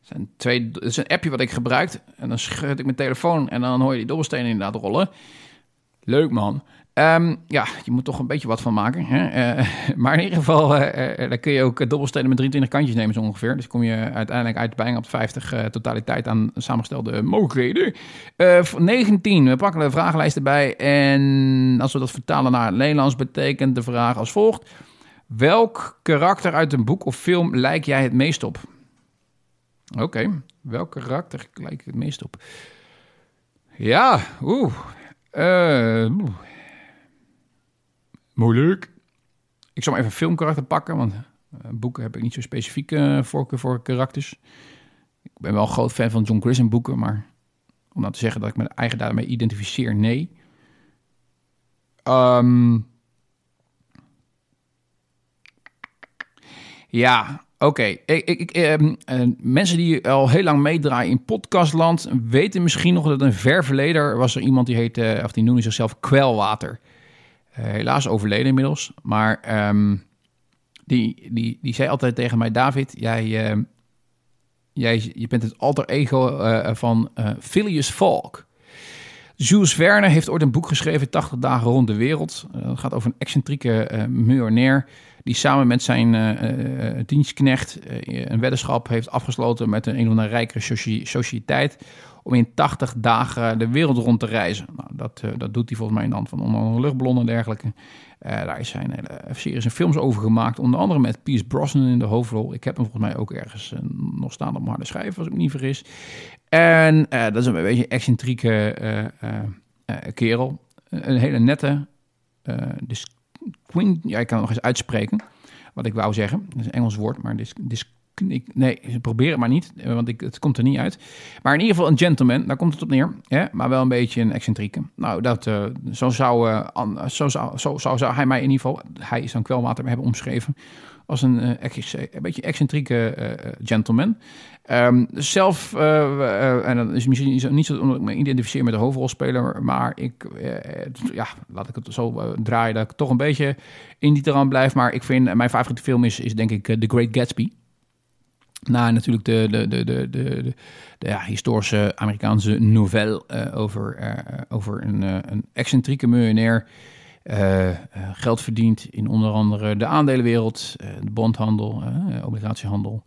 Het, twee, is een appje wat ik gebruik. En dan schud ik mijn telefoon en dan hoor je die dobbelstenen inderdaad rollen. Leuk man. Um, ja, je moet toch een beetje wat van maken. Hè? Uh, maar in ieder geval, uh, dan kun je ook dobbelstenen met 23 kantjes nemen zo ongeveer. Dus kom je uiteindelijk uit bijna op 50 totaliteit aan samengestelde mogelijkheden. 19, we pakken de vragenlijst erbij. En als we dat vertalen naar het Nederlands, betekent de vraag als volgt. Welk karakter uit een boek of film lijk jij het meest op? Oké, welk karakter lijk ik het meest op? Ja, oeh. Uh, Moeilijk. Ik zal maar even een filmkarakter pakken, want uh, boeken heb ik niet zo specifieke uh, voorkeur voor karakters. Ik ben wel een groot fan van John Grisham boeken, maar om nou te zeggen dat ik mijn eigen daarmee identificeer, nee. Um, Ja, oké. Ehm, eh, mensen die al heel lang meedraaien in podcastland weten misschien nog dat een ver verleden was er iemand die heette, of die noemde zichzelf Kwelwater. Uh, helaas overleden inmiddels. Maar um, die, die, die zei altijd tegen mij: David, jij, uh, jij je bent het alter ego uh, van Phileas Falk. Jules Verne heeft ooit een boek geschreven, 80 dagen rond de wereld. Het gaat over een excentrieke miljonair die samen met zijn uh, dienstknecht een weddenschap heeft afgesloten met een een of andere rijkere sociëteit om in 80 dagen de wereld rond te reizen. Nou, dat, dat doet hij volgens mij in de hand van onder andere luchtballonnen en dergelijke. daar zijn hele series en films over gemaakt, onder andere met Pierce Brosnan in de hoofdrol. Ik heb hem volgens mij ook ergens nog staan op mijn harde schijf, als ik me niet vergis. En dat is een beetje excentrieke kerel. Een hele nette, dus Queen, ja, kan nog eens uitspreken wat ik wou zeggen. Dat is een Engels woord, maar dis, dis, ik, nee, probeer het maar niet, want ik, het komt er niet uit. Maar in ieder geval een gentleman, daar komt het op neer. Hè? Maar wel een beetje een excentrieke. Nou, dat, zo, zou, zo, zou, zo, hij mij in ieder geval, hij is dan kwelwater hebben omschreven, als een, uh, een beetje excentrieke gentleman. Um, zelf, en dat is misschien niet zo omdat ik me identificeer met de hoofdrolspeler, maar ik, ja, laat ik het zo draaien dat ik toch een beetje in die terrein blijf. Maar ik vind, mijn favoriete film is, is denk ik The Great Gatsby. Na natuurlijk de, de, de, de, de, ja, historische Amerikaanse novelle over, over een, een excentrieke miljonair. geld verdient in onder andere de aandelenwereld, de bondhandel, obligatiehandel.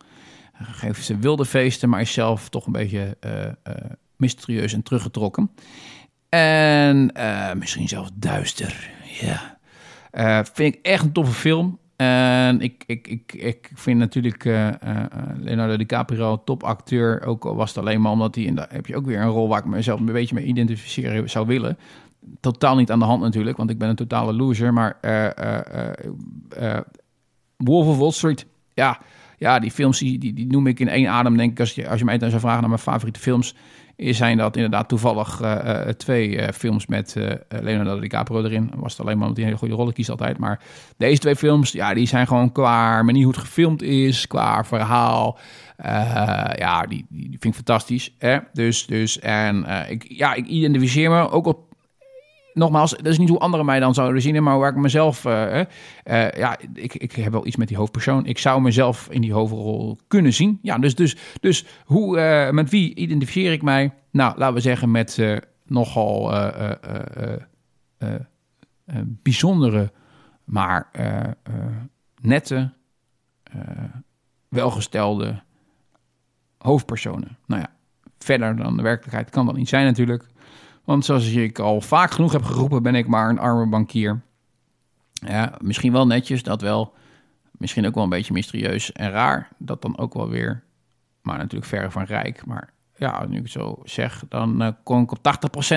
Geeft ze wilde feesten, maar is zelf toch een beetje mysterieus en teruggetrokken. En misschien zelfs duister. Ja. vind ik echt een toffe film. En ik, ik, ik, ik vind natuurlijk uh, uh, Leonardo DiCaprio topacteur. Ook al was het alleen maar omdat hij... in daar heb je ook weer een rol waar ik mezelf een beetje mee identificeren zou willen. Totaal niet aan de hand natuurlijk, want ik ben een totale loser. Maar uh, Wolf of Wall Street, ja... Ja, die films die, die, noem ik in één adem, denk ik. Als je, als je mij dan zou vragen naar mijn favoriete films zijn dat inderdaad toevallig uh, twee uh, films met uh, Leonardo DiCaprio erin. Was het alleen maar omdat hij een hele goede rollen kiest altijd. Maar deze twee films, ja, die zijn gewoon qua manier hoe het gefilmd is, qua verhaal. ja, die, die, vind ik fantastisch. Hè? Dus, dus, en ik, ja, ik identificeer me ook op nogmaals, dat is niet hoe anderen mij dan zouden zien, maar waar ik mezelf, uh, ja, ik, ik heb wel iets met die hoofdpersoon. Ik zou mezelf in die hoofdrol kunnen zien. Ja, dus, dus, dus hoe, uh, met wie identificeer ik mij? Nou, laten we zeggen met nogal bijzondere, maar nette, welgestelde hoofdpersonen. Nou ja, verder dan de werkelijkheid kan dat niet zijn natuurlijk. Want zoals ik al vaak genoeg heb geroepen, ben ik maar een arme bankier. Ja, misschien wel netjes, dat wel. Misschien ook wel een beetje mysterieus en raar. Dat dan ook wel weer. Maar natuurlijk verre van rijk. Maar ja, nu ik het zo zeg, dan uh, kom ik op 80%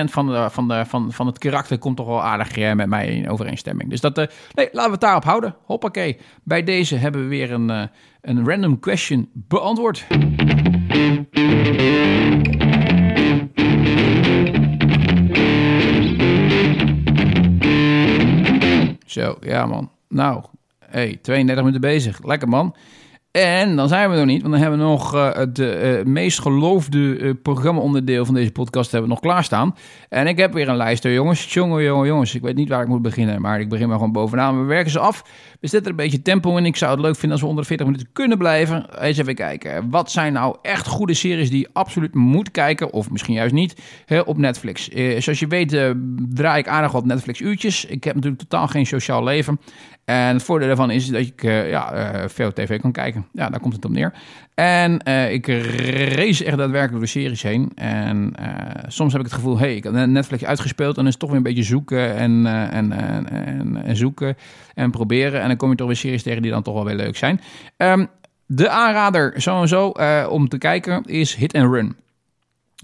van, de, van, de, van, van het karakter komt toch wel aardig uh, met mij in overeenstemming. Dus dat, uh, nee, laten we het daarop houden. Hoppakee. Bij deze hebben we weer een, een random question beantwoord. Zo, ja man. Nou, hey, 32 minuten bezig. Lekker man. En dan zijn we nog niet, want dan hebben we nog uh, het uh, meest geloofde uh, programma-onderdeel van deze podcast hebben we nog klaarstaan. En ik heb weer een lijst, jongens. Jongen, jongen, jongens. Ik weet niet waar ik moet beginnen, maar ik begin maar gewoon bovenaan. We werken ze af. We zetten er een beetje tempo in. Ik zou het leuk vinden als we onder de 40 minuten kunnen blijven. Eens even kijken. Wat zijn nou echt goede series die je absoluut moet kijken, of misschien juist niet, hè, op Netflix? zoals je weet draai ik aardig wat Netflix-uurtjes. Ik heb natuurlijk totaal geen sociaal leven. En het voordeel daarvan is dat ik ja, veel tv kan kijken. Ja, daar komt het op neer. En uh, ik race echt daadwerkelijk door series heen. En soms heb ik het gevoel, hey, ik heb Netflix uitgespeeld... en is het toch weer een beetje zoeken en, en, en, en, zoeken en proberen. En dan kom je toch weer series tegen die dan toch wel weer leuk zijn. Um, de aanrader sowieso om te kijken is Hit and Run.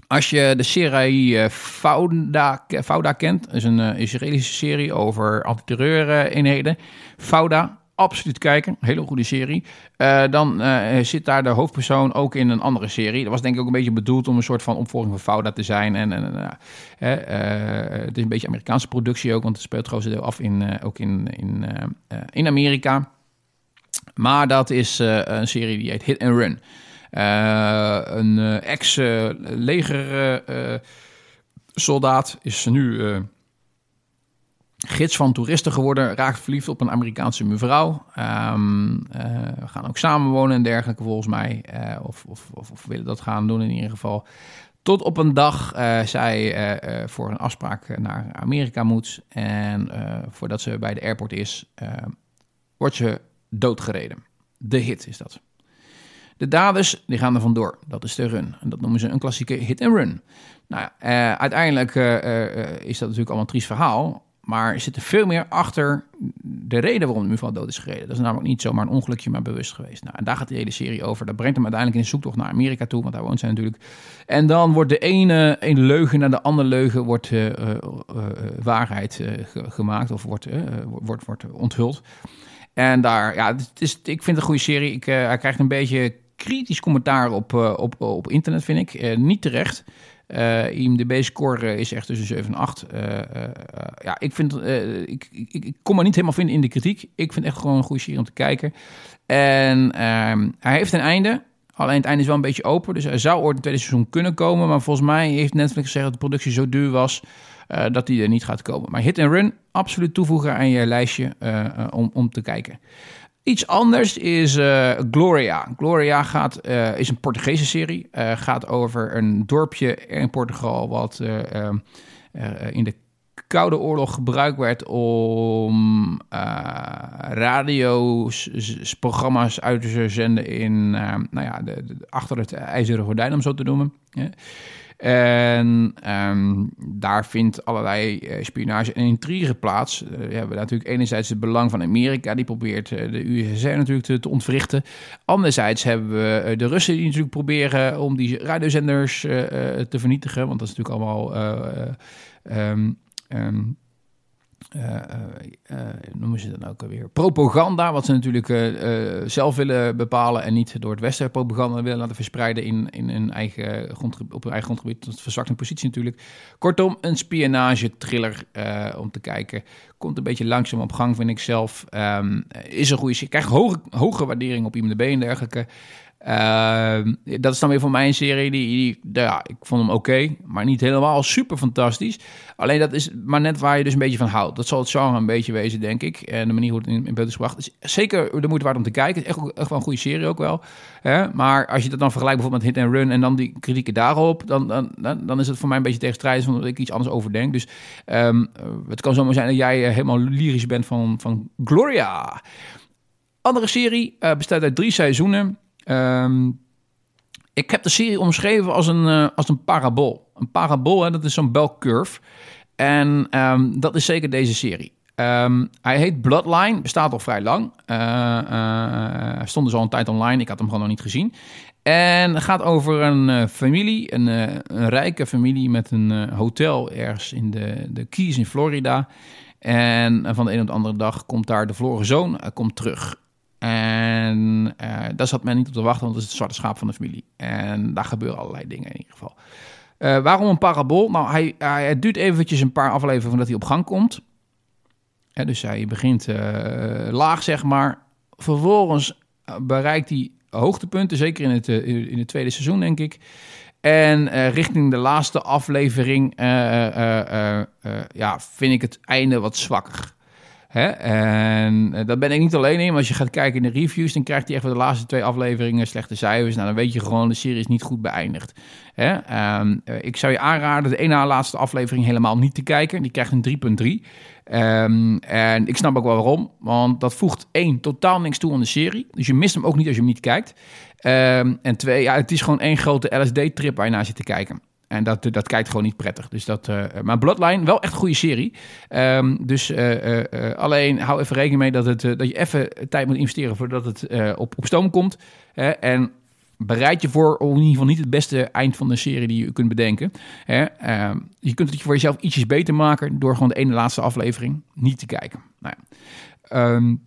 Als je de serie Fauda, Fauda kent, is een Israëlische serie over antiterreureenheden. Fauda, absoluut kijken. Hele goede serie. Uh, dan uh, zit daar de hoofdpersoon ook in een andere serie. Dat was denk ik ook een beetje bedoeld om een soort van opvolging van Fauda te zijn. En, en uh, het is een beetje Amerikaanse productie ook, want het speelt grootste deel af in, ook in, in, in Amerika. Maar dat is een serie die heet Hit and Run. een ex-leger soldaat is nu gids van toeristen geworden, raakt verliefd op een Amerikaanse mevrouw. Um, uh, we gaan ook samenwonen en dergelijke volgens mij. Uh, of, of, of, willen dat gaan doen in ieder geval. Tot op een dag uh, zij voor een afspraak naar Amerika moet. En voordat ze bij de airport is, wordt ze doodgereden. De hit is dat. De daders die gaan er vandoor. Dat is de run. En dat noemen ze een klassieke hit and run. Nou ja, eh, uiteindelijk eh, eh, is dat natuurlijk allemaal een triest verhaal. Maar er zit er veel meer achter de reden waarom de mevrouw dood is gereden. Dat is namelijk niet zomaar een ongelukje, maar bewust geweest. Nou, en daar gaat de hele serie over. Dat brengt hem uiteindelijk in zoektocht naar Amerika toe, want daar woont zij natuurlijk. En dan wordt de ene, ene leugen naar de andere leugen wordt, uh, uh, waarheid gemaakt of wordt, wordt, wordt onthuld. En daar, ja, het is, ik vind het een goede serie. Ik, hij krijgt een beetje kritisch commentaar op, op, op internet, vind ik. niet terecht. Uh, IMDb-score is echt tussen 7 en 8. Uh, uh, ja, ik, vind, ik, ik, ik, kom me niet helemaal vinden in de kritiek. Ik vind echt gewoon een goede serie om te kijken. En ehm, hij heeft een einde. Alleen het einde is wel een beetje open. Dus hij zou ooit een tweede seizoen kunnen komen. Maar volgens mij heeft Netflix gezegd dat de productie zo duur was... dat die er niet gaat komen. Maar Hit and Run, absoluut toevoegen aan je lijstje om, om te kijken. Iets anders is uh, Gloria. Gloria gaat, uh, is een Portugese serie. Uh, gaat over een dorpje in Portugal wat in de Koude Oorlog gebruikt werd om radioprogramma's uit te zenden in, nou ja, de, achter het ijzeren gordijn, om zo te noemen. En um, daar vindt allerlei uh, spionage en intrigue plaats. Uh, we hebben natuurlijk enerzijds het belang van Amerika, die probeert uh, de USSR natuurlijk te, te, ontwrichten. Anderzijds hebben we de Russen die natuurlijk proberen om die radiozenders te vernietigen. Want dat is natuurlijk allemaal... Um, um, uh, uh, noemen ze dat ook alweer? Propaganda, wat ze natuurlijk zelf willen bepalen en niet door het Westen propaganda willen laten verspreiden in, in hun eigen grondgebied, op hun eigen grondgebied. Dat verzwakt hun positie natuurlijk. Kortom, een spionage-thriller om te kijken. Komt een beetje langzaam op gang, vind ik zelf. Um, is een goede Krijgt hoge, hoge waardering op IMDb en dergelijke. Uh, dat is dan weer voor mij een serie die, die ja, ik vond hem oké, maar niet helemaal super fantastisch. Alleen dat is maar net waar je dus een beetje van houdt. Dat zal het genre een beetje wezen, denk ik. En de manier hoe het in, in beeld is gebracht. is zeker de moeite waard om te kijken. Het is echt, echt wel een goede serie ook wel. Hè? Maar als je dat dan vergelijkt bijvoorbeeld met Hit and Run en dan die kritieken daarop, dan, dan, dan, is het voor mij een beetje tegenstrijdig, omdat ik iets anders over denk. Dus um, het kan zomaar zijn dat jij eh, helemaal lyrisch bent van, van Gloria. Andere serie uh, bestaat uit drie seizoenen. Um, ik heb de serie omschreven als een, uh, als een parabool. Een parabool, hè, dat is zo'n belcurve. En um, dat is zeker deze serie. Um, hij heet Bloodline, bestaat al vrij lang. Uh, stond dus al een tijd online, ik had hem gewoon nog niet gezien. En het gaat over een familie, een, een, rijke familie met een hotel ergens in de, de Keys in Florida. En van de een op de andere dag komt daar de verloren zoon komt terug. En uh, daar zat men niet op te wachten, want het is het zwarte schaap van de familie. En daar gebeuren allerlei dingen in ieder geval. Uh, waarom een parabool? Nou, hij, hij, duurt eventjes een paar afleveringen voordat hij op gang komt. Ja, dus hij begint laag, zeg maar. Vervolgens bereikt hij hoogtepunten, zeker in het, in het tweede seizoen, denk ik. En richting de laatste aflevering ja, vind ik het einde wat zwakker. Hè? En uh, dat ben ik niet alleen in. Als je gaat kijken in de reviews, dan krijgt hij echt voor de laatste twee afleveringen slechte cijfers. Nou, dan weet je gewoon, de serie is niet goed beëindigd. Hè? Um, uh, ik zou je aanraden de ene na laatste aflevering helemaal niet te kijken. Die krijgt een 3.3. Um, en ik snap ook wel waarom. Want dat voegt één, totaal niks toe aan de serie. Dus je mist hem ook niet als je hem niet kijkt. Um, en twee, ja, het is gewoon één grote LSD-trip waar je naar zit te kijken. En dat, dat kijkt gewoon niet prettig. Dus dat, uh, maar Bloodline, wel echt een goede serie. Um, dus uh, uh, alleen hou even rekening mee dat, het, dat je even tijd moet investeren voordat het op, op stoom komt. en bereid je voor in ieder geval niet het beste eind van de serie die je kunt bedenken. Uh, je kunt het voor jezelf ietsjes beter maken door gewoon de ene laatste aflevering niet te kijken. Nou ja. um,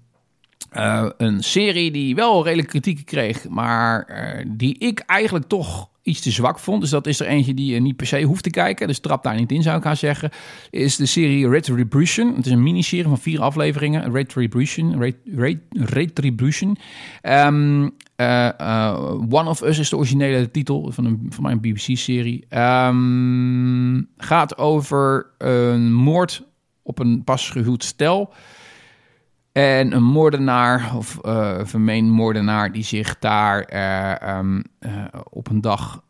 een serie die wel redelijk kritiek kreeg, maar die ik eigenlijk toch iets te zwak vond. Dus dat is er eentje die je niet per se hoeft te kijken. Dus trap daar niet in, zou ik gaan zeggen. Is de serie Retribution. Het is een miniserie van vier afleveringen. Retribution. Retribution. Um, uh, uh, One of Us is de originele titel van, een, van mijn BBC-serie. Um, gaat over een moord op een pas gehuwd stel. En een moordenaar, of uh, vermeend moordenaar, die zich daar uh, um, uh, op een dag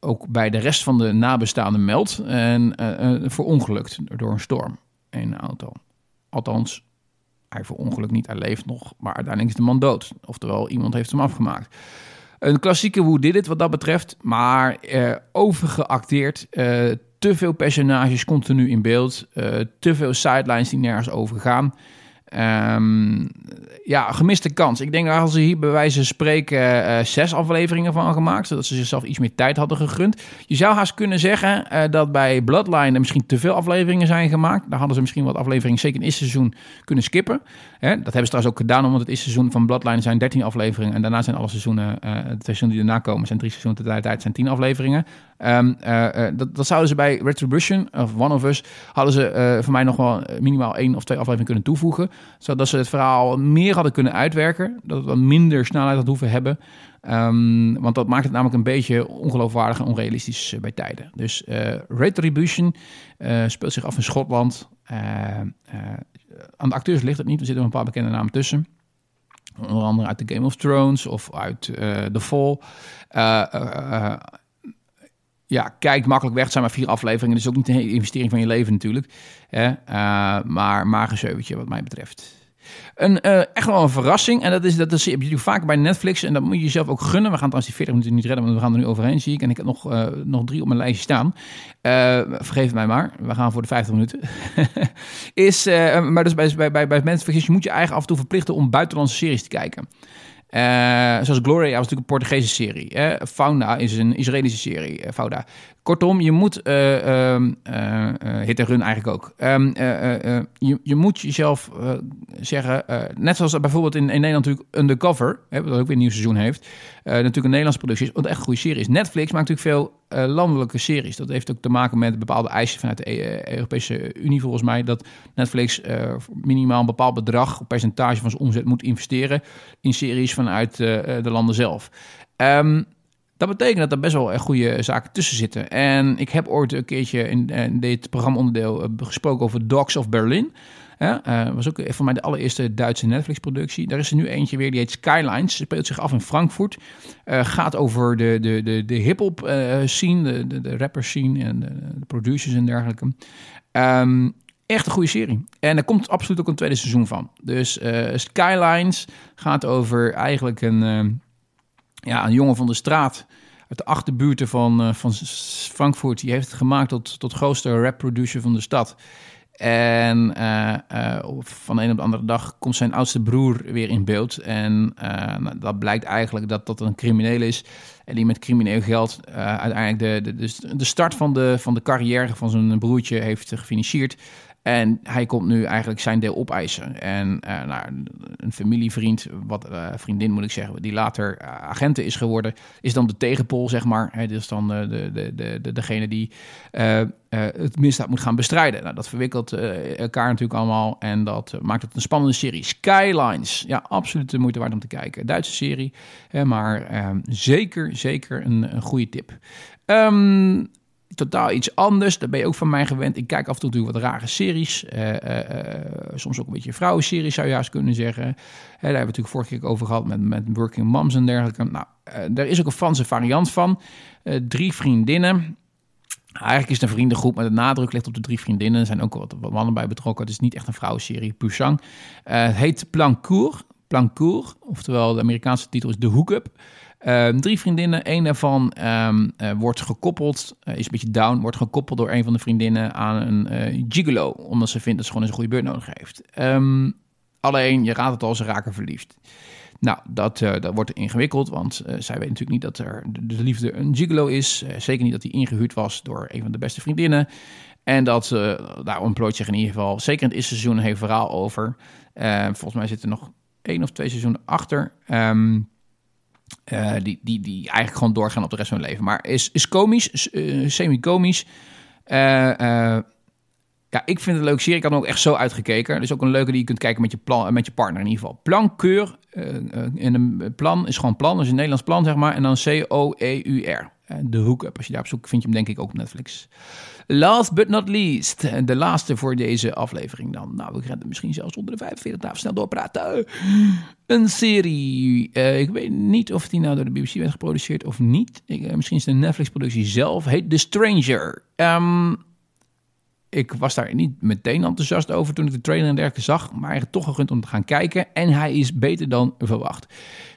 ook bij de rest van de nabestaanden meldt. En verongelukt door een storm in een auto. Althans, hij verongelukt niet, hij leeft nog, maar uiteindelijk is de man dood. Oftewel, iemand heeft hem afgemaakt. Een klassieke Who Did It wat dat betreft, maar overgeacteerd. Te veel personages continu in beeld. Uh, te veel sidelines die nergens over gaan. Um, ja, gemiste kans. Ik denk dat ze hier bij wijze van spreken uh, zes afleveringen van gemaakt, zodat ze zichzelf iets meer tijd hadden gegund. Je zou haast kunnen zeggen uh, dat bij Bloodline er misschien te veel afleveringen zijn gemaakt. Daar hadden ze misschien wat afleveringen, zeker in het eerste seizoen, kunnen skippen. Hè? Dat hebben ze trouwens ook gedaan, omdat het eerste seizoen van Bloodline zijn 13 afleveringen. En daarna zijn alle seizoenen, uh, de seizoenen die erna komen, zijn drie seizoenen tegelijkertijd, zijn 10 afleveringen. Um, dat, dat, zouden ze bij Retribution, of One of Us, hadden ze voor mij nog wel minimaal één of twee afleveringen kunnen toevoegen. Zodat ze het verhaal meer hadden kunnen uitwerken. Dat wat minder snelheid had hoeven hebben. Um, want dat maakt het namelijk een beetje ongeloofwaardig en onrealistisch bij tijden. Dus uh, Retribution uh, speelt zich af in Schotland. Aan de acteurs ligt het niet. Er zitten een paar bekende namen tussen. Onder andere uit The Game of Thrones of uit The Fall ja, kijkt makkelijk weg. Zijn maar vier afleveringen. Dus ook niet een investering van je leven natuurlijk. Hè? Uh, maar magenzeutje wat mij betreft. Een, uh, echt wel een verrassing. En dat is dat, dat je vaak bij Netflix. En dat moet je jezelf ook gunnen. We gaan trouwens die 40 minuten niet redden, want we gaan er nu overheen, zie ik. En ik heb nog, uh, nog drie op mijn lijstje staan. vergeef het mij maar. We gaan voor de 50 minuten. is, maar dus bij, bij, bij, bij Netflix, je moet je eigen af en toe verplichten om buitenlandse series te kijken. Uh, zoals Gloria was natuurlijk een Portugese serie. Hè? Fauna is een Israëlische serie. Uh, Fauna. Kortom, je moet, uh, uh, hit en run eigenlijk ook. Um, je, je moet jezelf zeggen, net zoals bijvoorbeeld in, in Nederland natuurlijk Undercover, hè, wat ook weer een nieuw seizoen heeft, natuurlijk een Nederlandse productie is, wat echt een goede serie is. Netflix maakt natuurlijk veel landelijke series. Dat heeft ook te maken met bepaalde eisen vanuit de Europese Unie volgens mij, dat Netflix minimaal een bepaald bedrag, percentage van zijn omzet moet investeren in series vanuit de landen zelf. Um, dat betekent dat er best wel goede zaken tussen zitten. En ik heb ooit een keertje in, in dit programmaonderdeel uh, gesproken over Dogs of Berlin. Uh, was ook van mij de allereerste Duitse Netflix-productie. Daar is er nu eentje weer, die heet Skylines. Speelt zich af in Frankfurt. Gaat over de, de, de, de hip-hop scene, de, de, de rapper scene en de, producers en dergelijke. Um, echt een goede serie. En er komt absoluut ook een tweede seizoen van. Dus Skylines gaat over eigenlijk een ja, een jongen van de straat uit de achterbuurten van, uh, van Frankfurt. Die heeft het gemaakt tot, tot grootste rap-producer van de stad. En uh, uh, van de een op de andere dag komt zijn oudste broer weer in beeld. En nou, dat blijkt eigenlijk dat dat een crimineel is. En die met crimineel geld uiteindelijk de, de, de, de start van de, van de carrière van zijn broertje heeft gefinancierd. En hij komt nu eigenlijk zijn deel opeisen. En uh, nou, een familievriend, wat uh, vriendin moet ik zeggen, die later uh, agenten is geworden, is dan de tegenpol, zeg maar. Hij is dan de, de, de, de, degene die het misdaad moet gaan bestrijden. Nou, dat verwikkelt elkaar natuurlijk allemaal en dat maakt het een spannende serie. Skylines, ja, absoluut de moeite waard om te kijken. Duitse serie, maar ehm, zeker, zeker een, een goede tip. Um, totaal iets anders. Daar ben je ook van mij gewend. Ik kijk af en toe wat rare series. Uh, uh, soms ook een beetje vrouwenseries zou je juist kunnen zeggen. daar hebben we natuurlijk vorige keer over gehad met, met Working Moms en dergelijke. Nou, daar is ook een Franse variant van. drie vriendinnen. Eigenlijk is het een vriendengroep, maar de nadruk ligt op de drie vriendinnen. Er zijn ook wat, wat mannen bij betrokken. Het is niet echt een vrouwenserie, Poussang. het heet Plancourt. Plancourt, oftewel de Amerikaanse titel is The Hookup. Um, drie vriendinnen. Een daarvan um, uh, wordt gekoppeld, uh, is een beetje down, wordt gekoppeld door een van de vriendinnen aan een uh, gigolo. Omdat ze vindt dat ze gewoon eens een goede beurt nodig heeft. Um, alleen, je raadt het al, ze raken verliefd. Nou, dat, dat wordt ingewikkeld, want zij weet natuurlijk niet dat er de, de liefde een gigolo is. zeker niet dat hij ingehuurd was door een van de beste vriendinnen. En dat, daar ontplooit zich in ieder geval, zeker in het eerste seizoen, een heel verhaal over. volgens mij zit er nog één of twee seizoenen achter. Um, uh, die, die, die eigenlijk gewoon doorgaan op de rest van hun leven. Maar is, is komisch, uh, semi-komisch. Uh, ja, ik vind het een leuke serie. Ik had hem ook echt zo uitgekeken. Dus ook een leuke die je kunt kijken met je, plan, met je partner in ieder geval. Plankeur. en een plan is gewoon plan. Dus een Nederlands plan, zeg maar. En dan C-O-E-U-R. De hookup. Als je daarop zoekt, vind je hem denk ik ook op Netflix. Last but not least, de laatste voor deze aflevering dan. Nou, we gaan misschien zelfs onder de 45 dagen snel doorpraten. Een serie. Uh, ik weet niet of die nou door de BBC werd geproduceerd of niet. Ik, uh, misschien is het een Netflix-productie zelf. Heet The Stranger. Um, ik was daar niet meteen enthousiast over toen ik de trailer en dergelijke zag, maar toch gegund om te gaan kijken. En hij is beter dan verwacht.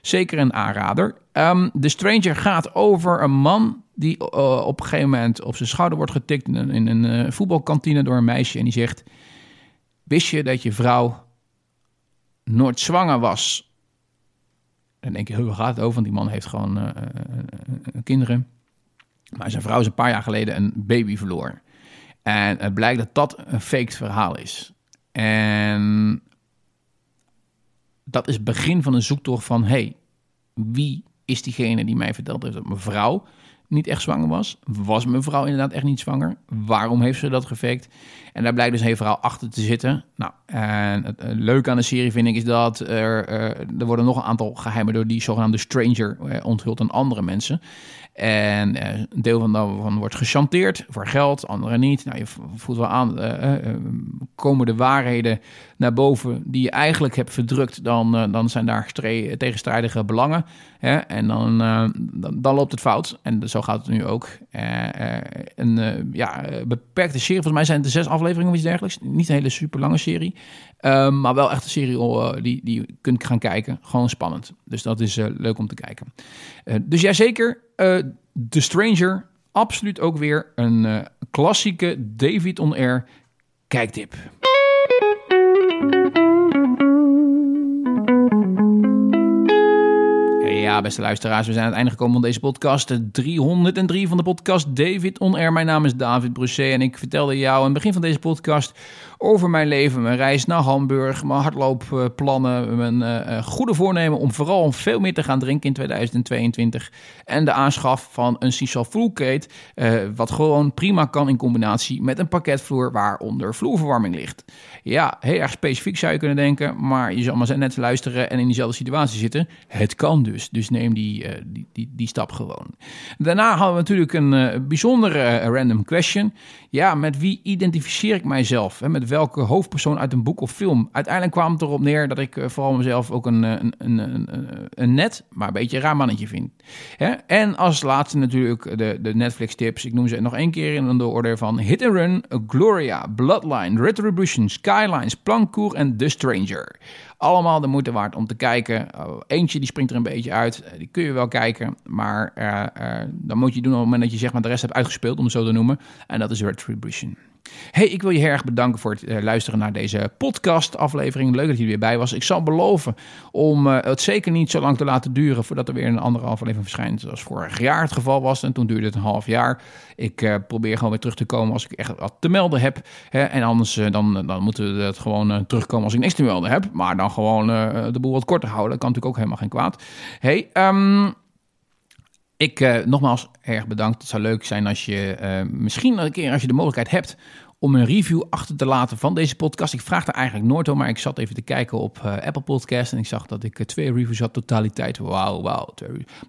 Zeker een aanrader. Um, The Stranger gaat over een man die uh, op een gegeven moment op zijn schouder wordt getikt in een, uh, voetbalkantine door een meisje. En die zegt: Wist je dat je vrouw nooit zwanger was? Dan denk je, hoe gaat het over? Want die man heeft gewoon uh, kinderen. Maar zijn vrouw is een paar jaar geleden een baby verloren. En het blijkt dat dat een faked verhaal is. En dat is het begin van een zoektocht van... hey, wie is diegene die mij verteld heeft dat mijn vrouw niet echt zwanger was? Was mijn vrouw inderdaad echt niet zwanger? Waarom heeft ze dat gefaked? En daar blijkt dus een heel verhaal achter te zitten. Nou, en het, leuke aan de serie vind ik is dat er, er worden nog een aantal geheimen door die zogenaamde stranger onthuld aan andere mensen. En uh, een deel van daarvan wordt gechanteerd voor geld, andere niet. Nou, je voelt wel aan, uh, uh, komen de waarheden naar boven die je eigenlijk hebt verdrukt, dan, dan zijn daar tegenstrijdige belangen. Hè? En dan, dan, dan, loopt het fout. En zo gaat het nu ook. een ja, beperkte serie, volgens mij zijn het de zes afleveringen of iets dergelijks. Niet een hele super lange serie. Um, maar wel echt een serie die, die je kunt gaan kijken. Gewoon spannend. Dus dat is leuk om te kijken. Dus ja, zeker. The Stranger. Absoluut ook weer een klassieke David on Air kijktip. Ja, beste luisteraars, we zijn aan het einde gekomen van deze podcast. 303 van de podcast David On Air. Mijn naam is David Brusset en ik vertelde jou aan het begin van deze podcast over mijn leven, mijn reis naar Hamburg, mijn hardloopplannen, mijn uh, goede voornemen om vooral veel meer te gaan drinken in 2022 en de aanschaf van een Sisal Fullcate, uh, wat gewoon prima kan in combinatie met een pakketvloer waaronder vloerverwarming ligt. Ja, heel erg specifiek zou je kunnen denken, maar je zal maar net luisteren en in diezelfde situatie zitten. Het kan dus, dus neem die, uh, die, die, die, stap gewoon. Daarna hadden we natuurlijk een bijzondere random question. Ja, met wie identificeer ik mijzelf? Hè? Met welke hoofdpersoon uit een boek of film? Uiteindelijk kwam het erop neer dat ik uh, vooral mezelf ook een, een, een, een, een net, maar een beetje een raar mannetje vind. Hè? En als laatste natuurlijk de, de Netflix tips. Ik noem ze nog één keer in de orde van Hit and Run, Gloria, Bloodline, Retribution, Skylines, Plancourt en The Stranger. Allemaal de moeite waard om te kijken. Uh, eentje die springt er een beetje uit. Uh, die kun je wel kijken. Maar uh, dan moet je doen op het moment dat je zeg maar, de rest hebt uitgespeeld, om het zo te noemen. En dat is Retribution. Hey, ik wil je heel erg bedanken voor het uh, luisteren naar deze podcast-aflevering. Leuk dat je er weer bij was. Ik zal beloven om uh, het zeker niet zo lang te laten duren voordat er weer een andere aflevering verschijnt. Zoals vorig jaar het geval was. En toen duurde het een half jaar. Ik uh, probeer gewoon weer terug te komen als ik echt wat te melden heb. Hè? En anders dan, dan moeten we het gewoon terugkomen als ik niks te melden heb. Maar dan gewoon de boel wat korter houden. Dat kan natuurlijk ook helemaal geen kwaad. Hey, um, ik uh, nogmaals erg bedankt. Het zou leuk zijn als je uh, misschien een keer als je de mogelijkheid hebt om een review achter te laten van deze podcast. Ik vraag er eigenlijk nooit om, maar ik zat even te kijken op uh, Apple Podcast en ik zag dat ik uh, twee reviews had, totaliteit. Wauw, wauw.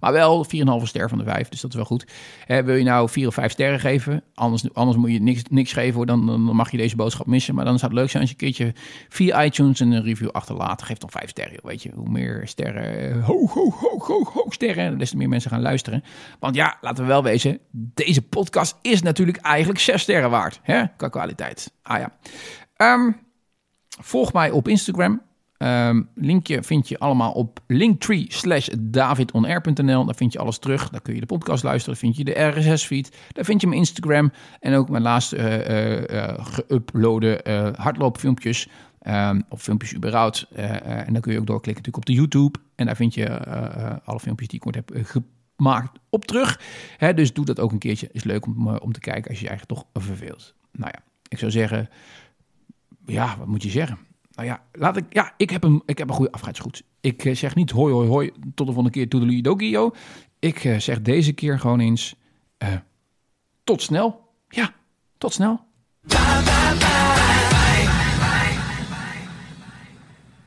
Maar wel 4,5 ster van de 5, dus dat is wel goed. Uh, wil je nou 4 of 5 sterren geven? Anders, anders moet je niks, niks geven, hoor. Dan, dan mag je deze boodschap missen. Maar dan zou het leuk zijn als je een keertje via iTunes een review achterlaat. Geef dan 5 sterren, weet je. Hoe meer sterren, hoog, hoog, hoog, hoog, hoog sterren, des te meer mensen gaan luisteren. Want ja, laten we wel wezen, deze podcast is natuurlijk eigenlijk 6 sterren waard. Hè? Kwaliteit. Ah ja. Um, volg mij op Instagram. Um, linkje vind je allemaal op linktree slash davidonair.nl. Daar vind je alles terug. Daar kun je de podcast luisteren. Vind je de RSS-feed. Daar vind je mijn Instagram. En ook mijn laatste uh, geüploade uh, hardloopfilmpjes. Um, of filmpjes überhaupt. en dan kun je ook doorklikken natuurlijk op de YouTube. En daar vind je alle filmpjes die ik ooit heb gemaakt op terug. Dus doe dat ook een keertje. Is leuk om, om te kijken als je je eigenlijk toch verveelt. Nou ja. Ik zou zeggen, ja, wat moet je zeggen? Nou ja, laat ik, ja, ik heb een, ik heb een goede afscheidsgroet. Ik uh, zeg niet hoi, hoi, hoi, tot de volgende keer, toedelidokie, Ik uh, zeg deze keer gewoon eens, uh, tot snel. Ja, tot snel.